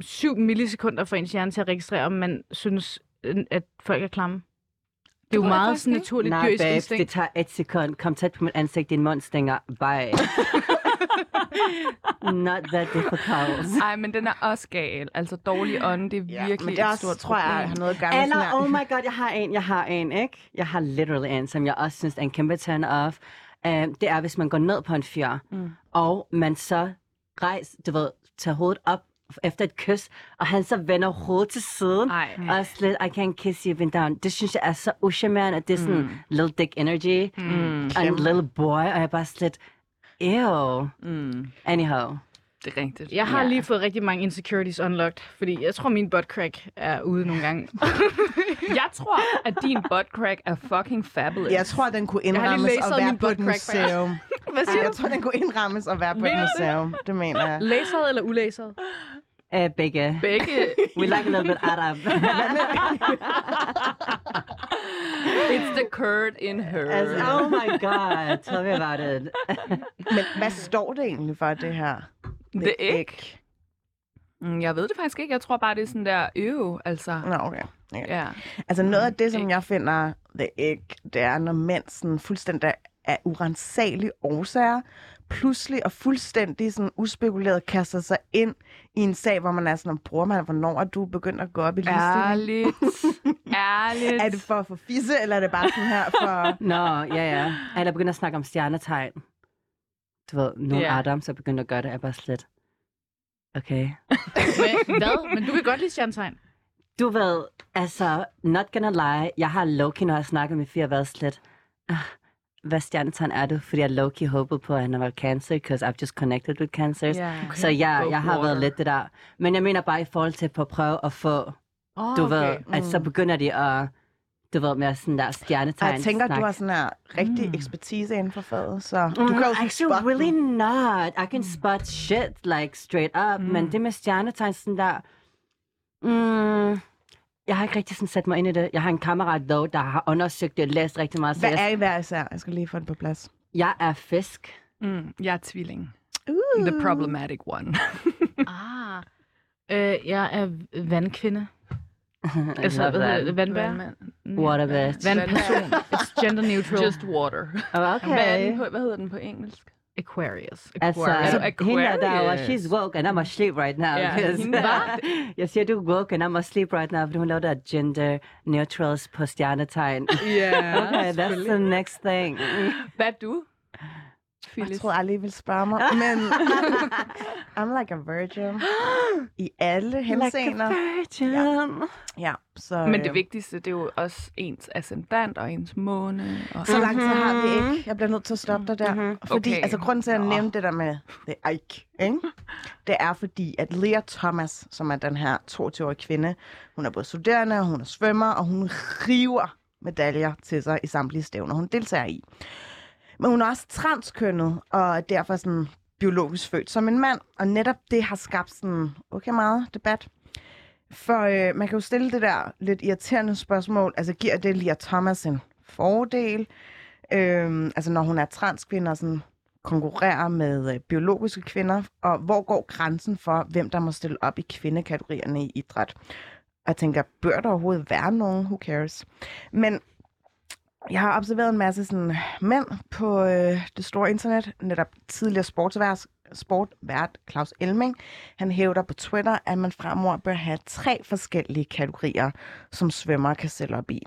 7 millisekunder for ens hjerne til at registrere, om man synes, øh, at folk er klamme? Det er jo meget sådan naturligt Nej, dyrisk babes, det instinkt. tager et sekund. Kom tæt på mit ansigt, din mund stinger. Bye. Not that difficult. Ej, men den er også gal. Altså, dårlig ånd, det er Ja, virkelig men det er et også, stort tror jeg, problem. har noget med Eller, oh my god, jeg har en, jeg har en, ikke? Jeg har literally en, som jeg også synes er en kæmpe turn off. Uh, det er, hvis man går ned på en fyr, mm. og man så rejser, du ved, tager hovedet op efter et kys, og han så vender hovedet til siden, Ej. og slet, I can't kiss you even down. Det synes jeg er så uschammerende, at det er sådan mm. little dick energy, mm. og en little boy, og jeg er bare slet, ew. Mm, Anyhow. det er rigtigt. Jeg har Ja. lige fået rigtig mange insecurities unlocked, fordi jeg tror, min butt crack er ude nogle gange. Jeg tror, at din butt crack er fucking fabulous. Jeg tror, den kunne indrammes og være på et butt crack, faktisk. museum. Hvad Ej, jeg tror, den kunne indrammes og være på et Mener det? museum. Det mener jeg. Laseret eller ulaseret? Uh, begge. Begge. We like a little bit Arab. It's the curd in her. As, oh my god, tell me about it. Men hvad står det egentlig for, det her? Det er ikke. Mm, Jeg ved det faktisk ikke. Jeg tror bare, det er sådan der, øv, altså. Nå, okay. okay. Ja. Altså noget af det, som jeg finder det ikke, det er, når mænd sådan fuldstændig af urensagelige årsager, pludselig og fuldstændig sådan uspekuleret kaster sig ind i en sag, hvor man er sådan, bruger man, hvornår er du begyndt at gå op i ligestilling? Ærligt. Ærligt. Er det for at få fisse, eller er det bare sådan her for... Nå, ja, ja. Eller begynder at snakke om stjernetegn. Du ved, nogle Ja. yeah. Adam, så begynder at gøre det, er bare slet. Okay. Men, hvad? Men du kan godt lide stjernetegn. Du ved, altså, not gonna lie, jeg har Loki, når jeg snakker med fire, været slet. Ah, hvad stjernetegn er du? Fordi jeg Loki håbede på, at han var cancer, because I've just connected with cancers. Ja. Okay. Så ja, jeg har været lidt det der. Men jeg mener bare i forhold til på at prøve at få, Oh, du okay. ved, at så begynder de at, du ved, med sådan der stjernetegn jeg tænker, snak. du har sådan her rigtig mm. ekspertise inden for faget, så du Mm, kan jo actually, spotte really den. not. I can spot shit, like, straight up. Mm. Men det med stjernetegn, sådan der... Mm, jeg har ikke rigtig sådan sat mig ind i det. Jeg har en kammerat, dog, der har undersøgt det og læst rigtig meget. Hvad jeg, er I hver især? Jeg skal lige få den på plads. jeg er fisk. Mm, jeg er tvilling. Uh. The problematic one. Ah. Øh, jeg er vandkvinde. Altså, hvad hedder det? Vandbær? Vandmand. Water bitch. Vandperson. It's gender neutral. Just water. Oh, Hvad, er den okay. på, hvad hedder den på engelsk? Aquarius. Altså, Aquarius. hende der, der var, Aquarius. she's woke and I'm asleep right now. Ja, because- hende der. jeg siger, du er woke and I'm asleep right now, fordi hun lavede der gender neutrals på stjernetegn. Ja, Okay, that's the next thing. Hvad du? Jeg Phyllis? troede aldrig, I ville spørge mig, men I'm like a virgin i alle henseender. virgin. Ja, så, Men det øh, vigtigste, det er jo også ens ascendant og ens måne. Og... Så lang tid har vi ikke. Jeg bliver nødt til at stoppe dig der. Mhm. Fordi, Okay. altså grunden til at Nå. nævne det der med The Ike, ikke? det er fordi, at Lea Thomas, som er den her 22-årige kvinde, hun er både studerende, hun er svømmer, og hun river medaljer til sig i samtlige stævner, hun deltager i. Men hun er også transkønnet, og derfor sådan biologisk født som en mand, og netop det har skabt sådan okay meget debat. For øh, man kan jo stille det der lidt irriterende spørgsmål, altså giver det Lia Thomas en fordel? Øh, altså når hun er transkvinde og sådan konkurrerer med øh, biologiske kvinder, og hvor går grænsen for, hvem der må stille op i kvindekategorierne i idræt? Og jeg tænker, bør der overhovedet være nogen? Who cares? Men jeg har observeret en masse sådan, mænd på øh, det store internet, netop tidligere sportsværs, sportvært Claus Elming. Han hævder på Twitter, at man fremover bør have tre forskellige kategorier, som svømmer kan stille op i.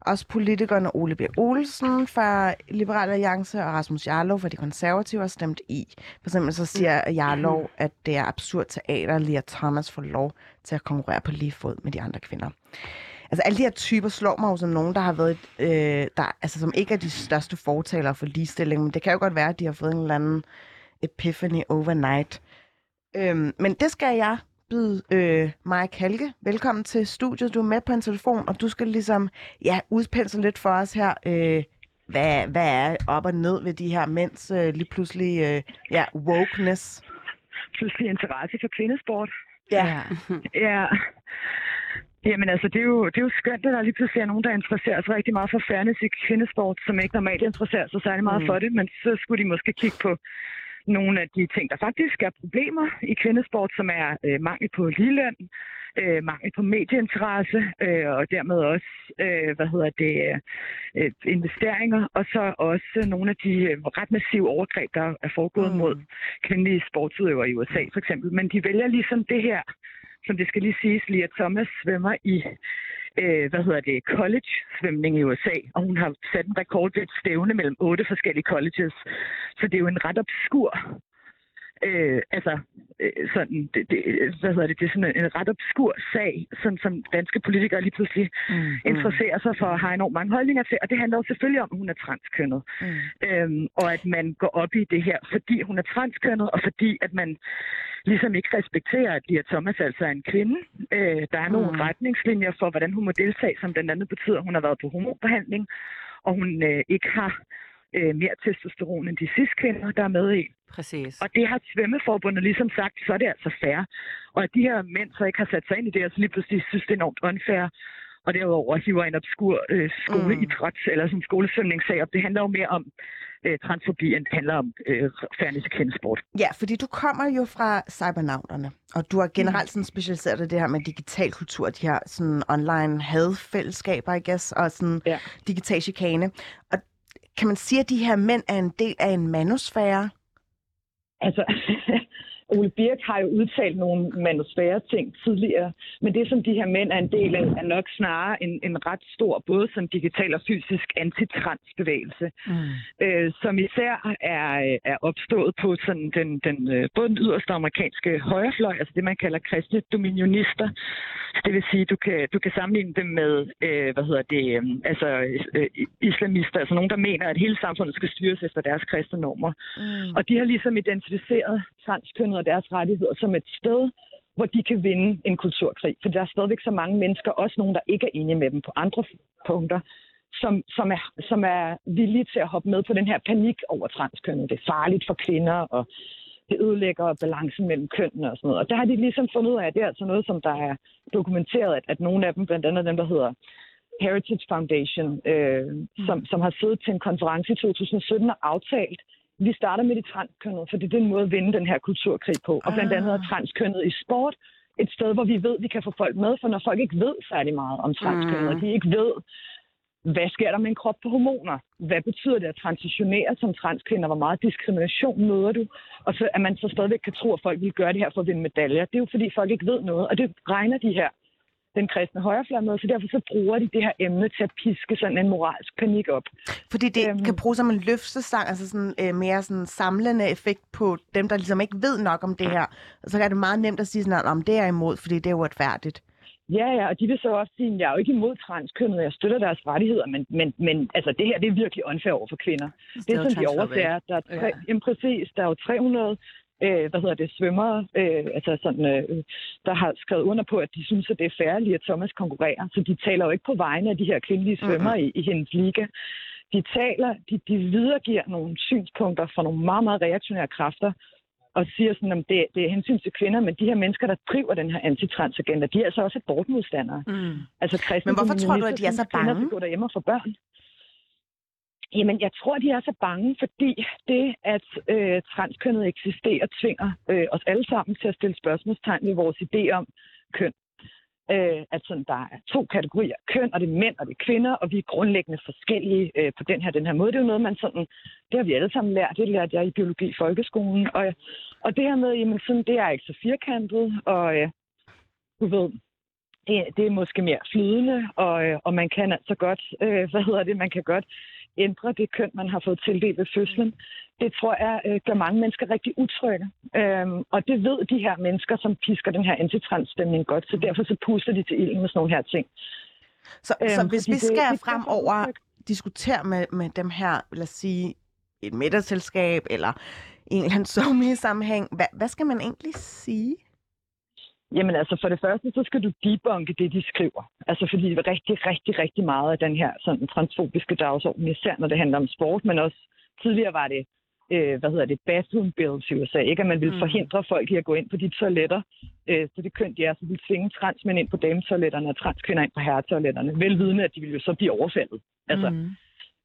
Også politikerne Ole B. Olsen fra Liberal Alliance og Rasmus Jarlov fra De Konservative har stemt i. For eksempel så siger Jarlov, at det er absurd teater, at Thomas får lov til at konkurrere på lige fod med de andre kvinder. Altså alle de her typer slår mig jo som nogen, der har været, øh, der, altså som ikke er de største fortalere for ligestilling, men det kan jo godt være, at de har fået en eller anden epiphany overnight. Øhm, men det skal jeg byde øh, Maja Kalke velkommen til studiet. Du er med på en telefon, og du skal ligesom ja, udpensle lidt for os her. Øh, hvad, hvad er op og ned ved de her mænds øh, lige pludselig øh, ja, wokeness? pludselig interesse for kvindesport. Ja. Ja. Jamen altså, det er, jo, det er jo skønt, at der lige pludselig er nogen, der interesserer sig rigtig meget for fairness i kvindesport, som ikke normalt interesserer sig særlig meget mm. for det, men så skulle de måske kigge på nogle af de ting, der faktisk er problemer i kvindesport, som er øh, mangel på ligeløn, øh, mangel på medieinteresse, øh, og dermed også, øh, hvad hedder det, øh, investeringer, og så også nogle af de øh, ret massive overgreb, der er foregået mm. mod kvindelige sportsudøvere i USA, for eksempel. Men de vælger ligesom det her, som det skal lige siges, Lia Thomas svømmer i øh, hvad hedder det, college-svømning i USA, og hun har sat en rekord ved et stævne mellem otte forskellige colleges. Så det er jo en ret obskur øh, altså, øh, sådan, det, det, hvad hedder det, det er sådan en, ret obskur sag, sådan, som danske politikere lige pludselig mm, interesserer sig for og har enormt mange holdninger til. Og det handler jo selvfølgelig om, at hun er transkønnet. Mm. Øhm, og at man går op i det her, fordi hun er transkønnet, og fordi at man ligesom ikke respekterer, at Lia Thomas altså er en kvinde. Øh, der er nogle Mm. retningslinjer for, hvordan hun må deltage, som blandt andet betyder, at hun har været på homobehandling, og hun øh, ikke har øh, mere testosteron end de sidste kvinder, der er med i. Præcis. Og det har svømmeforbundet ligesom sagt, så er det altså fair. Og at de her mænd så ikke har sat sig ind i det, og så lige pludselig synes, det er enormt unfair. Og derudover hiver en obskur øh, skoleidræt mm. eller sådan skolesvømningssag op. Det handler jo mere om øh, transfobi, end det handler om øh, fairness i kvindesport. Ja, fordi du kommer jo fra cybernauterne, og du har generelt sådan specialiseret dig det her med digital kultur, de her sådan online hadfællesskaber, I guess, og sådan Ja. digital chikane. Og kan man sige, at de her mænd er en del af en manusfære? Altså, Ole Birk har jo udtalt nogle manusfære ting tidligere, men det, som de her mænd er en del af, er nok snarere en, en ret stor, både som digital og fysisk antitransbevægelse, mm. øh, som især er, er opstået på sådan den, den, øh, både den yderste amerikanske højrefløj, altså det, man kalder kristne dominionister. Det vil sige, du kan, du kan sammenligne dem med, øh, hvad hedder det, øh, altså øh, islamister, altså nogen, der mener, at hele samfundet skal styres efter deres kristne normer. Mm. Og de har ligesom identificeret transkønnet og deres rettigheder som et sted, hvor de kan vinde en kulturkrig. For der er stadigvæk så mange mennesker, også nogen, der ikke er enige med dem på andre punkter, som, som, er, som er villige til at hoppe med på den her panik over transkønnet. Det er farligt for kvinder, og det ødelægger balancen mellem kønnene og sådan noget. Og der har de ligesom fundet ud af, at det er altså noget, som der er dokumenteret, at, at nogle af dem, blandt andet dem, der hedder Heritage Foundation, øh, som, som har siddet til en konference i 2017 og aftalt, vi starter med de transkønnede, for det er den måde at vinde den her kulturkrig på. Og blandt andet er transkønnet i sport et sted, hvor vi ved, at vi kan få folk med, for når folk ikke ved særlig meget om transkønnet, mm. og de ikke ved, hvad sker der med en krop på hormoner? Hvad betyder det at transitionere som transkvinder? Hvor meget diskrimination møder du? Og så at man så stadigvæk kan tro, at folk vil gøre det her for at vinde medaljer. Det er jo fordi, folk ikke ved noget, og det regner de her den kristne højrefløj med, så derfor så bruger de det her emne til at piske sådan en moralsk panik op. Fordi det Øhm. kan bruges som en løftestang, altså sådan øh, mere sådan samlende effekt på dem, der ligesom ikke ved nok om det her. Og så er det meget nemt at sige sådan, om det er imod, fordi det er uretfærdigt. Ja, ja, og de vil så også sige, at jeg er jo ikke imod transkønnet, jeg støtter deres rettigheder, men, men, men altså, det her det er virkelig unfair over for kvinder. Det er sådan, de overser. Der er, tre, jamen, præcis, der er jo 300 øh, hvad hedder det, svømmere, øh, altså sådan, øh, der har skrevet under på, at de synes, at det er færdigt, at Thomas konkurrerer. Så de taler jo ikke på vegne af de her kvindelige svømmere mm-hmm. i, i hendes liga. De taler, de, de videregiver nogle synspunkter fra nogle meget, meget reaktionære kræfter, og siger sådan, at det, det er hensyn til kvinder, men de her mennesker, der driver den her antitransagenda, de er altså også abortmodstandere. Mm. Altså, kristne Men hvorfor tror du, at de er så synes, kvinder bange? skal gå derhjemme og få børn. Jamen, jeg tror, de er så bange, fordi det, at øh, transkønnet eksisterer, tvinger øh, os alle sammen til at stille spørgsmålstegn ved vores idé om køn. Øh, at sådan, der er to kategorier køn, og det er mænd og det er kvinder, og vi er grundlæggende forskellige øh, på den her den her måde. Det er jo noget, man sådan, det har vi alle sammen lært. Det lærte jeg i biologi i folkeskolen. Og, og det her med, jamen sådan, det er ikke så firkantet, og øh, du ved, det, det er måske mere flydende, og, øh, og man kan altså godt, øh, hvad hedder det, man kan godt ændre det køn, man har fået tildelt ved fødslen. Det tror jeg øh, gør mange mennesker rigtig utrygge. Øhm, og det ved de her mennesker, som pisker den her antitransstemning godt, så derfor så puster de til ilden med sådan nogle her ting. Så, øhm, så hvis vi det- skal det fremover utrygge. diskutere med, med dem her, lad os sige, et middagsselskab, eller en eller anden somi-sammenhæng, hvad, hvad skal man egentlig sige? Jamen altså, for det første, så skal du debunke det, de skriver. Altså, fordi det er rigtig, rigtig, rigtig meget af den her sådan, transfobiske dagsorden, især når det handler om sport, men også tidligere var det, øh, hvad hedder det, bathroom bills i USA, ikke? At man ville Mm. forhindre folk i at gå ind på de toiletter, øh, så det køn de er, så ville tvinge transmænd ind på dametoiletterne og transkvinder ind på herretoiletterne, velvidende, at de ville jo så blive overfaldet. Altså, Mm.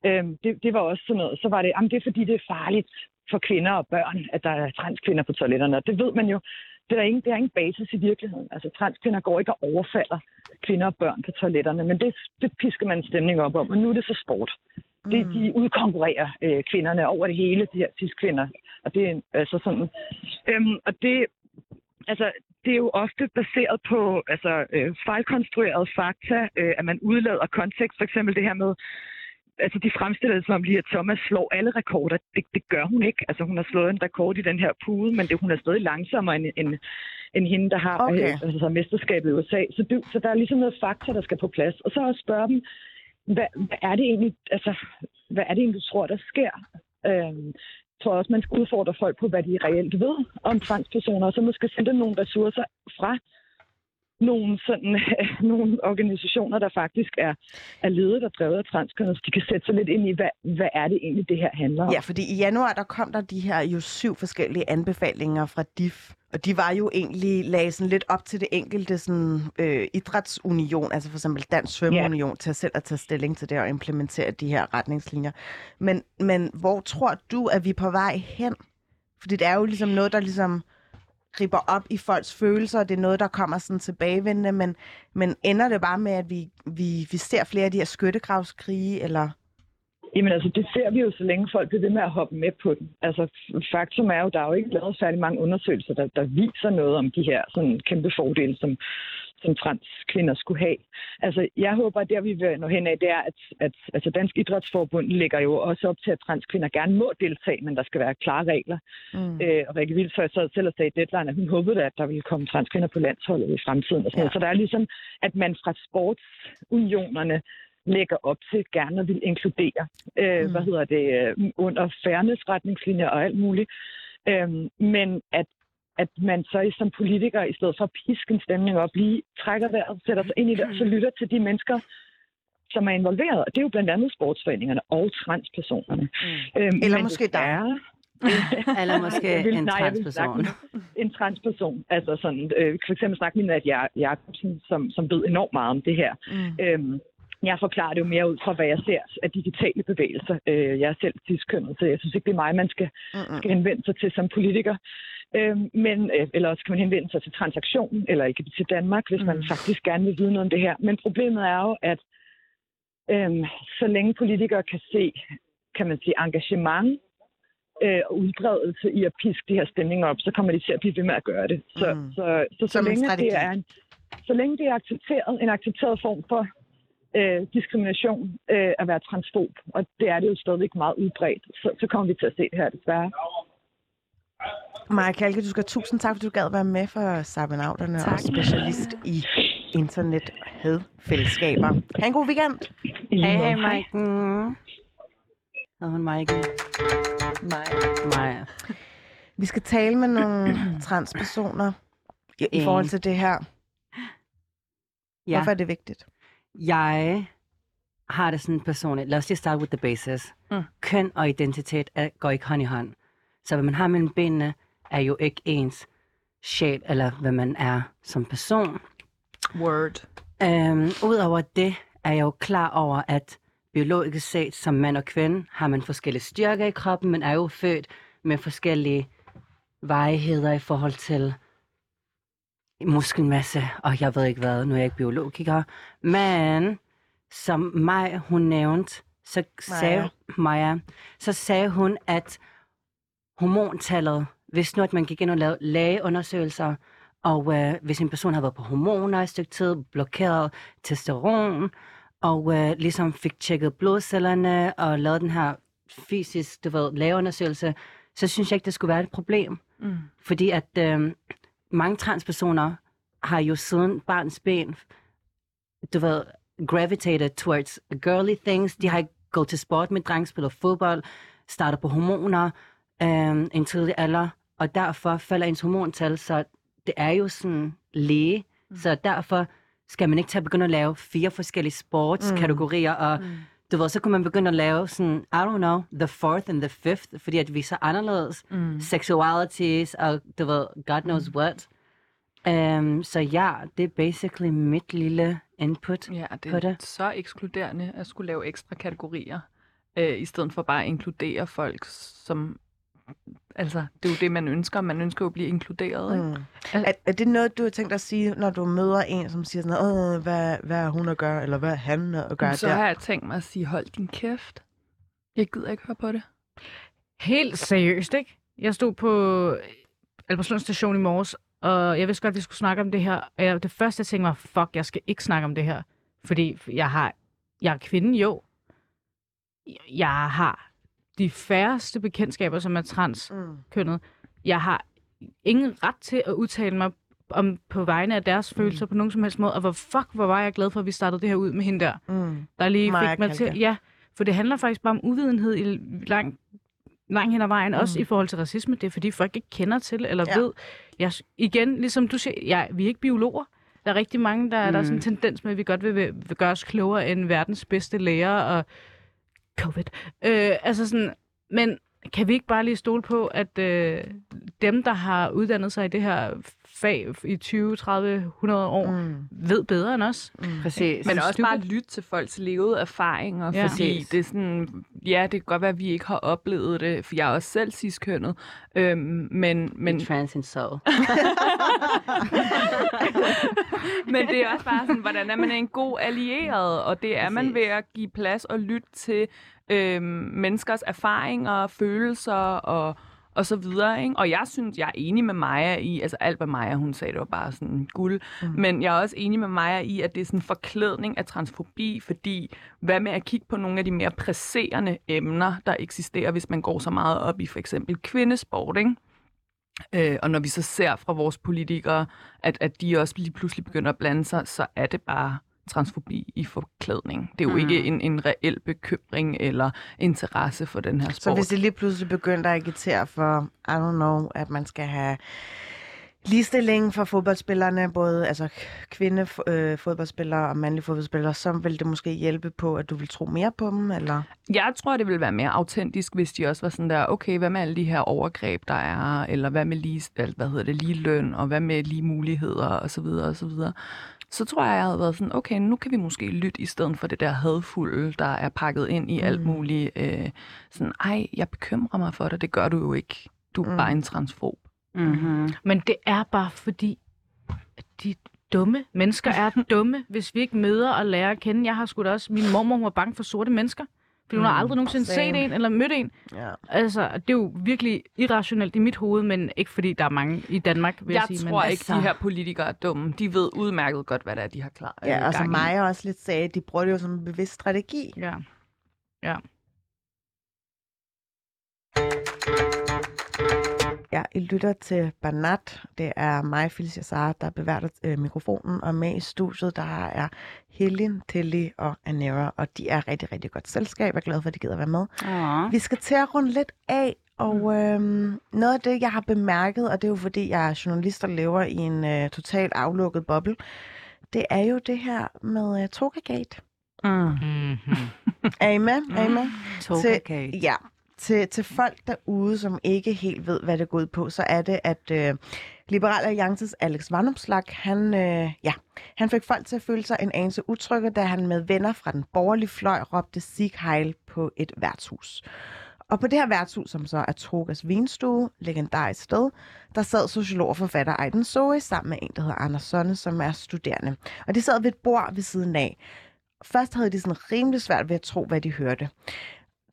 Øhm, det, det var også sådan noget. Så var det, jamen det er fordi, det er farligt for kvinder og børn, at der er transkvinder på toiletterne. Og det ved man jo. Det er ingen, det er ingen basis i virkeligheden. Altså transkvinder går ikke og overfalder kvinder og børn på toiletterne, men det, det pisker man en stemning op om, og nu er det så sport. Det, de udkonkurrerer øh, kvinderne over det hele, de her cis-kvinder. Og det er altså sådan... Øhm, og det, altså, det er jo ofte baseret på altså, øh, fejlkonstruerede fakta, øh, at man udlader kontekst. For eksempel det her med, altså de fremstiller det som om lige, at Thomas slår alle rekorder. Det, det gør hun ikke. Altså hun har slået en rekord i den her pude, men det, hun er stadig langsommere end, end, end hende, der har Okay. øh, altså, mesterskabet i USA. Så, det, så der er ligesom noget fakta, der skal på plads. Og så også spørge dem, hvad, hvad er det egentlig, altså, hvad er det egentlig, du tror, der sker? Øhm, jeg tror også, man skal udfordre folk på, hvad de reelt ved om transpersoner, og så måske sende nogle ressourcer fra nogle, sådan, nogle organisationer, der faktisk er, er ledet og drevet af transkønnet, så de kan sætte sig lidt ind i, hvad, hvad er det egentlig, det her handler om. Ja, fordi i januar, der kom der de her jo syv forskellige anbefalinger fra DIF, og de var jo egentlig lagde sådan lidt op til det enkelte sådan, øh, idrætsunion, altså for eksempel Dansk Svømmeunion, yeah. til at selv at tage stilling til det og implementere de her retningslinjer. Men, men hvor tror du, at vi er på vej hen? Fordi det er jo ligesom noget, der ligesom griber op i folks følelser, og det er noget, der kommer sådan tilbagevendende, men, men ender det bare med, at vi, vi, vi ser flere af de her skyttegravskrige, eller... Jamen altså, det ser vi jo, så længe folk bliver ved med at hoppe med på den. Altså, faktum er jo, der er jo ikke lavet særlig mange undersøgelser, der, der viser noget om de her sådan, kæmpe fordele, som, som transkvinder skulle have. Altså, jeg håber, at der vi vil nå hen af, det er, at, at altså, Dansk Idrætsforbund lægger jo også op til, at transkvinder gerne må deltage, men der skal være klare regler. Mm. Øh, og Rikke Vildsøj sad selv og sagde i Deadline, at hun håbede, at der ville komme transkvinder på landsholdet i fremtiden. Og sådan Ja. ja. Så der er ligesom, at man fra sportsunionerne lægger op til gerne at vil inkludere, øh, Mm. hvad hedder det, øh, under fairness-retningslinjer og alt muligt. Øhm, men at at man så som politiker, i stedet for at piske en stemning op, lige trækker vejret, sætter sig ind i det, og så lytter til de mennesker, som er involveret. Og det er jo blandt andet sportsforeningerne og transpersonerne. Mm. Øhm, Eller måske dig. desværre- Eller måske Jeg vil- en nej, jeg vil transperson. snakke En transperson. Altså sådan, øh, for eksempel snakke med Nadia Jacobsen, som, som ved enormt meget om det her. Mm. Øhm, jeg forklarer det jo mere ud fra, hvad jeg ser af digitale bevægelser. Øh, jeg er selv tidskønnet, så jeg synes ikke, det er mig, man skal, skal henvende sig til som politiker. Øhm, men, øh, eller også kan man henvende sig til transaktionen, eller LGBT Danmark, hvis mm. man faktisk gerne vil vide noget om det her. Men problemet er jo, at øhm, så længe politikere kan se, kan man sige, engagement øh, og udbredelse i at piske de her stemninger op, så kommer de til at blive ved med at gøre det. Så, Mm. så, så, så, så, længe det er en, så længe det er accepteret, en accepteret form for øh, diskrimination øh, at være transfob, og det er det jo stadigvæk meget udbredt, så, så kommer vi til at se det her desværre. Maja Kalke, du skal have tusind tak, fordi du gad være med for Sabinauterne og specialist i internet hadfællesskaber. Ha' en god weekend. Hej, hej, Maiken. Hedder hun Maiken? Maja. Vi skal tale med nogle transpersoner i, i forhold til det her. Ja. Hvorfor er det vigtigt? Jeg har det sådan personligt. Lad os lige starte with the basis. Mm. Køn og identitet er, går ikke hånd i hånd. Så hvad man har mellem benene, er jo ikke ens sjæl, eller hvad man er som person. Word. Øhm, Udover det er jeg jo klar over, at biologisk set som mand og kvinde har man forskellige styrker i kroppen, men er jo født med forskellige vejheder i forhold til muskelmasse, og jeg ved ikke hvad, nu er jeg ikke biologiker. Men som mig, hun nævnte, så sagde Maja, så sagde hun, at hormontallet, hvis nu at man gik ind og lavede lægeundersøgelser, og øh, hvis en person havde været på hormoner et stykke tid, blokeret testosteron, og øh, ligesom fik tjekket blodcellerne og lavet den her fysisk, du ved, lægeundersøgelse, så synes jeg ikke, det skulle være et problem. Mm. Fordi at øh, mange transpersoner har jo siden barns ben, du ved, gravitated towards girly things. De har ikke gået til sport med drenge, spiller fodbold, starter på hormoner øh, en tidlig alder, og derfor falder ens hormontal, så det er jo sådan læge. Mm. Så derfor skal man ikke til at begynde at lave fire forskellige sportskategorier, og Mm. du ved, så kunne man begynde at lave sådan, I don't know, the fourth and the fifth, fordi at vi er så anderledes Mm. sexualities og du ved, God knows what. Um, så ja, det er basically mit lille input. Ja, det på det. så ekskluderende at skulle lave ekstra kategorier, øh, i stedet for bare at inkludere folk, som... Altså, det er jo det, man ønsker. Man ønsker jo at blive inkluderet, ikke? Mm. Er, er det noget, du har tænkt dig at sige, når du møder en, som siger sådan noget, "Åh, hvad, hvad er hun at gøre, eller hvad er han at gøre Så der? har jeg tænkt mig at sige, hold din kæft. Jeg gider ikke høre på det. Helt seriøst, ikke? Jeg stod på Albertslund station i morges, og jeg vidste godt, at vi skulle snakke om det her. Og jeg, det første, jeg tænkte var, fuck, jeg skal ikke snakke om det her. Fordi jeg har, jeg er kvinde, jo. Jeg har de færreste bekendtskaber, som er transkønnet. Mm. Jeg har ingen ret til at udtale mig om på vegne af deres følelser på nogen som helst måde. Og hvor fuck, hvor var jeg glad for, at vi startede det her ud med hende der Mm. der lige Maja fik mig til... Ja, for det handler faktisk bare om uvidenhed i lang, lang hen ad vejen, mm. også Mm. i forhold til racisme. Det er fordi folk ikke kender til eller Ja. ved. Jeg, igen, ligesom du siger, ja, vi er ikke biologer. Der er rigtig mange, der, mm. der er sådan en Mm. tendens med, at vi godt vil, vil, vil gøre os klogere end verdens bedste læger og covid. Øh, altså sådan, men kan vi ikke bare lige stole på, at øh, dem, der har uddannet sig i det her fag i 20, 30, 100 år, mm. Ved bedre end os? Mm. Præcis. Men også bare lytte til folks levede erfaringer, Ja. ja. fordi Præcis. det er sådan, ja, det kan godt være, at vi ikke har oplevet det, for jeg er også selv ciskønnet, øhm, men, Men men, trans in soul. men det er også bare sådan, hvordan er man en god allieret, og det er man Præcis. ved at give plads og lytte til øhm, menneskers erfaringer, følelser og, og så videre. Ikke? Og jeg synes, jeg er enig med Maja i, altså alt hvad Maja hun sagde, det var bare sådan guld, mm. men jeg er også enig med Maja i, at det er sådan en forklædning af transfobi, fordi hvad med at kigge på nogle af de mere presserende emner, der eksisterer, hvis man går så meget op i for eksempel kvindesport, ikke? Øh, og når vi så ser fra vores politikere, at, at de også lige pludselig begynder at blande sig, så er det bare transfobi i forklædning. Det er jo Mm. ikke en, en reel bekymring eller interesse for den her sport. Så hvis det lige pludselig begyndte at agitere for, I don't know, at man skal have ligestilling for fodboldspillerne, både altså kvinde øh, fodboldspillere og mandlige fodboldspillere, så vil det måske hjælpe på, at du vil tro mere på dem, eller? Jeg tror, det ville være mere autentisk, hvis de også var sådan der, okay, hvad med alle de her overgreb, der er, eller hvad med lige, hvad hedder det, lige løn, og hvad med lige muligheder, og så videre, og så tror jeg, jeg havde været sådan, okay, nu kan vi måske lytte i stedet for det der hadfulde, der er pakket ind i mm. alt muligt. Øh, sådan, ej, jeg bekymrer mig for dig, det gør du jo ikke. Du er mm. bare en transfob. Mm-hmm. Men det er bare fordi, at de dumme mennesker er dumme, hvis vi ikke møder og lærer at kende. Jeg har sgu da også, min mormor hun var bange for sorte mennesker. Fordi hun har aldrig nogensinde Same. set en eller mødt en. Ja. Altså, det er jo virkelig irrationelt i mit hoved, men ikke fordi der er mange i Danmark, vil jeg, Jeg sige. tror men, ikke, de her politikere er dumme. De ved udmærket godt, hvad det er, de har klar. øh, Ja, og som. Maja også lidt sagde, de bruger det jo som en bevidst strategi. Ja. Ja. Ja, I lytter til Banat. Det er mig, Felicia Sara, der beværter øh, mikrofonen, og med i studiet, der er Helen, Tilly og Anera, og de er rigtig, rigtig godt selskab. Jeg er glad for, at de gider være med. Åh. Vi skal til at runde lidt af, og øhm, noget af det, jeg har bemærket, og det er jo fordi, jeg er journalist og lever i en øh, totalt aflukket boble, det er jo det her med øh, Togagate. Mm. Mm-hmm. Med? Er I med? Togagate. Ja, til, til folk derude, som ikke helt ved, hvad det går ud på, så er det, at øh, Liberal Alliances Alex Vandomslag, han, øh, ja, han fik folk til at føle sig en anelse utrygge, da han med venner fra den borgerlige fløj råbte Sieg Heil på et værtshus. Og på det her værtshus, som så er Trogas vinstue, legendarisk sted, der sad sociolog og forfatter Ejden Zoe sammen med en, der hedder Anders Sonne, som er studerende. Og de sad ved et bord ved siden af. Først havde de sådan rimelig svært ved at tro, hvad de hørte.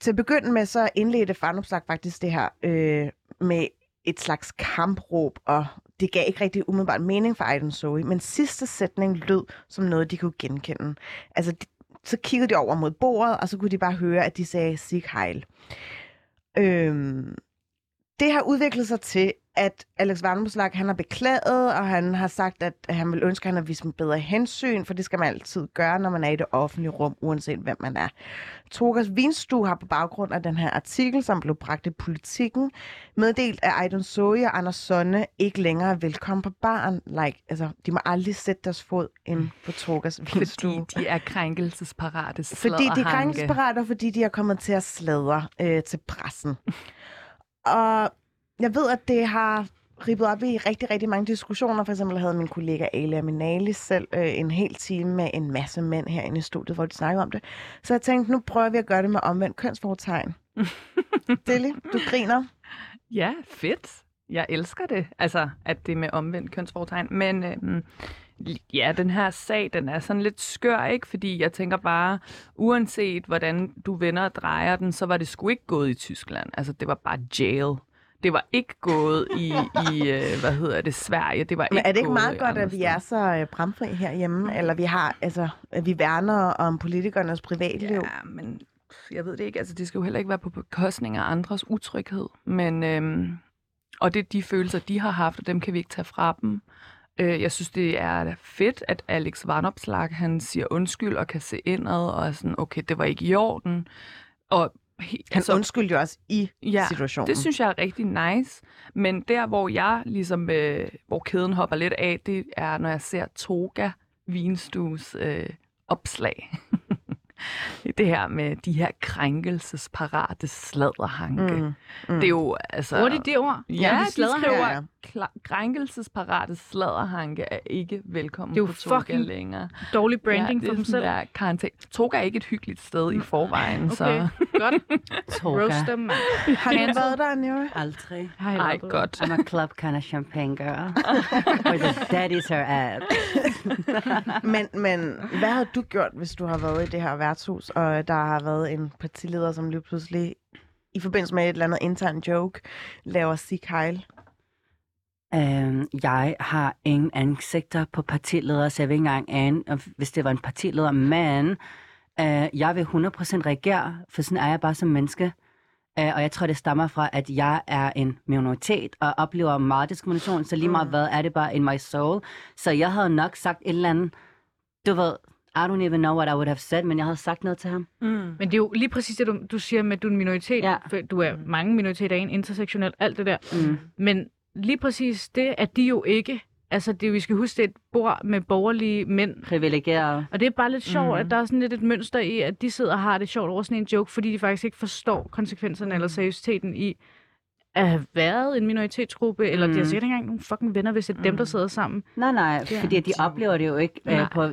Til at begynde med, så indledte Farnopslag faktisk det her øh, med et slags kampråb, og det gav ikke rigtig umiddelbart mening for Aiden Zoe, men sidste sætning lød som noget, de kunne genkende. Altså, de, så kiggede de over mod bordet, og så kunne de bare høre, at de sagde Sig Heil. Øhm, det har udviklet sig til, at Alex Varnumslag, han har beklaget, og han har sagt, at han vil ønske, at han har vist en bedre hensyn, for det skal man altid gøre, når man er i det offentlige rum, uanset hvem man er. Togas Vinstue har på baggrund af den her artikel, som blev bragt i politikken, meddelt, at Ejden Zoe og Anders Sonne ikke længere er velkommen på baren. Like, altså, de må aldrig sætte deres fod ind på Togas Vinstue. Fordi de er krænkelsesparate Fordi de er krænkelsesparate, fordi de er kommet til at sladre øh, til pressen. og jeg ved, at det har ribbet op i rigtig, rigtig mange diskussioner. For eksempel havde min kollega Alia Minali selv øh, en hel time med en masse mænd herinde i studiet, hvor de snakkede om det. Så jeg tænkte, nu prøver vi at gøre det med omvendt kønsfortegn. Dilly, du griner. Ja, fedt. Jeg elsker det, altså at det er med omvendt kønsfortegn. Men øhm, ja, den her sag, den er sådan lidt skør, ikke? Fordi jeg tænker bare, uanset hvordan du vender og drejer den, så var det sgu ikke gået i Tyskland. Altså, det var bare jail. Det var ikke gået i, i øh, hvad hedder det, Sverige. Det var Men ikke er det ikke meget godt, at vi er så øh, bramfri herhjemme? Eller vi har, altså, at vi værner om politikernes privatliv? Ja, men jeg ved det ikke. Altså, det skal jo heller ikke være på bekostning af andres utryghed. Men, øhm, og det er de følelser, de har haft, og dem kan vi ikke tage fra dem. Øh, jeg synes, det er fedt, at Alex Vanopslag, han siger undskyld og kan se indad, og er sådan, okay, det var ikke i orden. Og Han undskyldte jo også i ja, situationen. det synes jeg er rigtig nice. Men der, hvor jeg ligesom, øh, hvor kæden hopper lidt af, det er, når jeg ser Toga Vinstues øh, opslag. det her med de her krænkelsesparate sladderhanke. Mm. Mm. Det er jo altså... Bruger de det ord? Ja, de de skriver, Ja, ja. Krænkelsesparate sladderhanke er ikke velkommen Det er jo på Toga fucking længere. Dårlig branding ja, for dem selv. Der karantæne. Toga er ikke et hyggeligt sted i forvejen, Okay, så... godt. Toga. Roast mand. Har du været der, Nero? Aldrig. Ej, godt. I'm a club kind of champagne girl. Where the daddies are at. Men, men hvad har du gjort, hvis du har været i det her værtshus, og der har været en partileder, som lige pludselig i forbindelse med et eller andet intern joke, laver Sig Heil? Øhm, jeg har ingen ansigter på partiledere, så jeg vil ikke engang ane, hvis det var en partileder. Men øh, jeg vil 100% reagere, for sådan er jeg bare som menneske. Øh, og jeg tror, det stammer fra, at jeg er en minoritet og oplever meget diskrimination, så lige meget hvad er det bare in my soul. Så jeg havde nok sagt et eller andet, du ved, I don't even know what I would have said, men jeg havde sagt noget til ham. Mm. Men det er jo lige præcis det, du, du siger med, at du er en minoritet. Ja. For Du er mange minoriteter, en intersektionel, alt det der. Mm. Men lige præcis det, at de jo ikke... Altså, det, vi skal huske, det er et bord med borgerlige mænd. Privilegeret. Og det er bare lidt sjovt, Mhm. mm. at der er sådan lidt et mønster i, at de sidder og har det sjovt over sådan en joke, fordi de faktisk ikke forstår konsekvenserne eller seriøsiteten i at have været en minoritetsgruppe, eller de har Mm. sikkert ikke engang nogen fucking venner, hvis det er dem, der sidder sammen. Nej, nej, Ja. fordi de oplever det jo ikke øh, på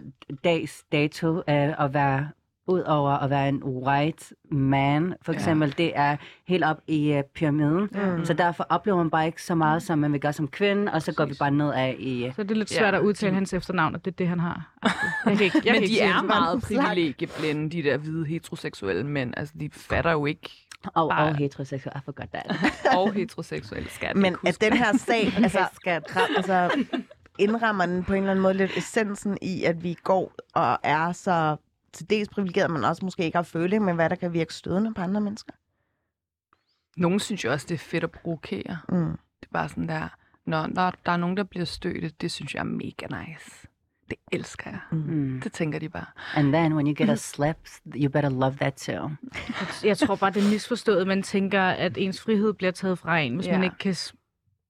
dags dato øh, at være ud over at være en white man, for eksempel. Ja. Det er helt op i uh, pyramiden. Mm. Så derfor oplever man bare ikke så meget, som man vil gøre som kvinde, og så går vi bare nedad i... Så det er lidt Ja. svært at udtale hans efternavn, og det er det, han har. Jeg kan ikke, jeg Men kan ikke de er meget privilegieblinde, de der hvide heteroseksuelle mænd. Altså, de fatter jo ikke. Og, Bare- og heteroseksuel, I forgot that. Og heteroseksuelle skat. Men at den her sag, altså, ra- altså, indrammer den på en eller anden måde lidt essensen i, at vi går og er så til dels privilegeret, men også måske ikke har føling med, hvad der kan virke stødende på andre mennesker. Nogle synes jo også, det er fedt at provokere. Mm. Det er bare sådan der, når, når der er nogen, der bliver støtte, det synes jeg er mega nice. Det elsker jeg. Mm. Det tænker de bare. And then when you get a slap, you better love that too. Jeg tror bare, det er misforstået. Man tænker, at ens frihed bliver taget fra en, hvis Ja. man ikke kan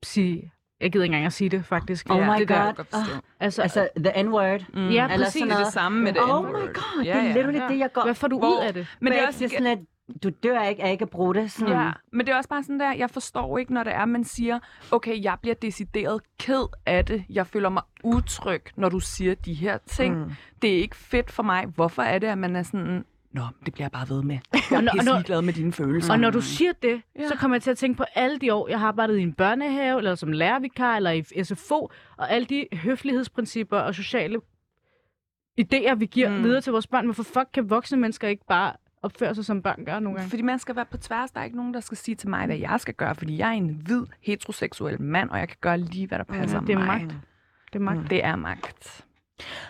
sige... Jeg gider ikke engang at sige det, faktisk. Oh Ja, my det der- god. godt forstå. Altså, Altså, the N-word. Mm. Ja, Eller præcis. sådan Det er noget. det samme med det Oh my god, Ja, det er ja. literally det, jeg går... hvad får du Hvor- ud af det? Men det er også sådan, at du dør ikke af ikke at bruge det. Sådan. Ja, men det er også bare sådan der, jeg forstår ikke, når det er, man siger, okay, jeg bliver decideret ked af det. Jeg føler mig utryg, når du siger de her ting. Mm. Det er ikke fedt for mig. Hvorfor er det, at man er sådan, Nå, det bliver jeg bare ved med. Jeg er pisse ligeglad med dine følelser. Og når du siger det, Ja. så kommer jeg til at tænke på alle de år, jeg har arbejdet i en børnehave, eller som lærervikar, eller i SFO, og alle de høflighedsprincipper og sociale idéer, vi giver Mm. mm. videre til vores børn. Hvorfor fuck kan voksne mennesker ikke bare opføre sig, som børn gør nogle gange? Fordi man skal være på tværs. Der er ikke nogen, der skal sige til mig, hvad jeg skal gøre. Fordi jeg er en hvid, heteroseksuel mand, og jeg kan gøre lige, hvad der passer det er mig. magt. Det er magt. Det er magt.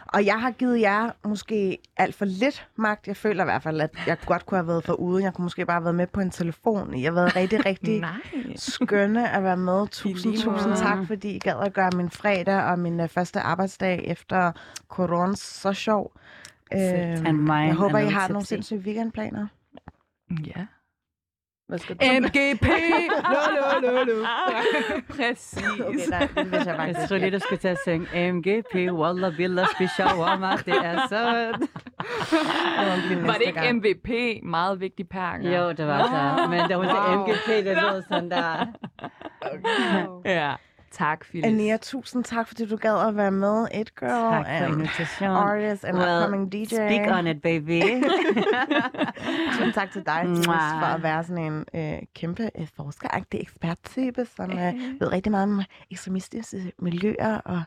Og jeg har givet jer måske alt for lidt magt. Jeg føler i hvert fald, at jeg godt kunne have været for uden. Jeg kunne måske bare have været med på en telefon. I har været rigtig, rigtig skønne at være med. Tusind, tusind tak, fordi I gad at gøre min fredag og min uh, første arbejdsdag efter corona så sjov. Øhm, jeg håber, er I har nogle sindssyge weekendplaner. Ja. Hvad skal MGP! Lo, lo, lo, lo. Præcis. Okay, nej, det vidste jeg Jeg faktisk tror lige, du skulle til at synge AMGP, Wallah, Billah, Shawarma. Det er så... Var det ikke gang. MVP? Meget vigtig perker. Jo, det var så. Men det var Wow. MGP, det lød sådan der. Ja. Tak, Phyllis. Ania, tusind tak, fordi du gad at være med. It Girl Tak for and invitationen. artist and Well, upcoming DJ. Speak on it, baby. Tusind tak til dig, Mwah. for at være sådan en øh, kæmpe øh, forskeragtig eksperttype, som øh, ved rigtig meget om ekstremistiske miljøer, og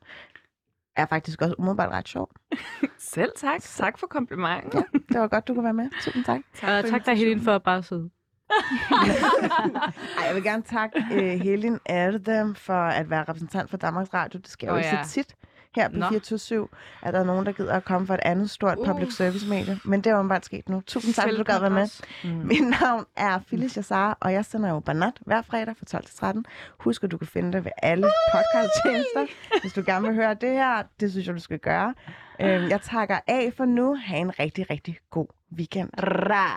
er faktisk også umiddelbart ret sjov. Selv tak. Tak for komplimenten. Det var godt, du kunne være med. Tusind tak. Og tak dig, Helene, for at bare sidde. Ej, jeg vil gerne takke øh, Helin Erdem for at være repræsentant for Danmarks Radio. Det sker jo Åh, ikke ja. så tit her på Nå. 24 at der er nogen, der gider at komme for et andet stort Uh. public service medie. Men det er jo bare sket nu. Tusind tak, fordi du gad være med. Mm. Mit navn er Phyllis Jassar, og jeg sender jo Banat hver fredag fra 12 til 13. Husk, at du kan finde det ved alle podcasttjenester, hvis du gerne vil høre det her. Det synes jeg, du skal gøre. Øhm, jeg takker af for nu. Ha' en rigtig, rigtig god weekend. Ra.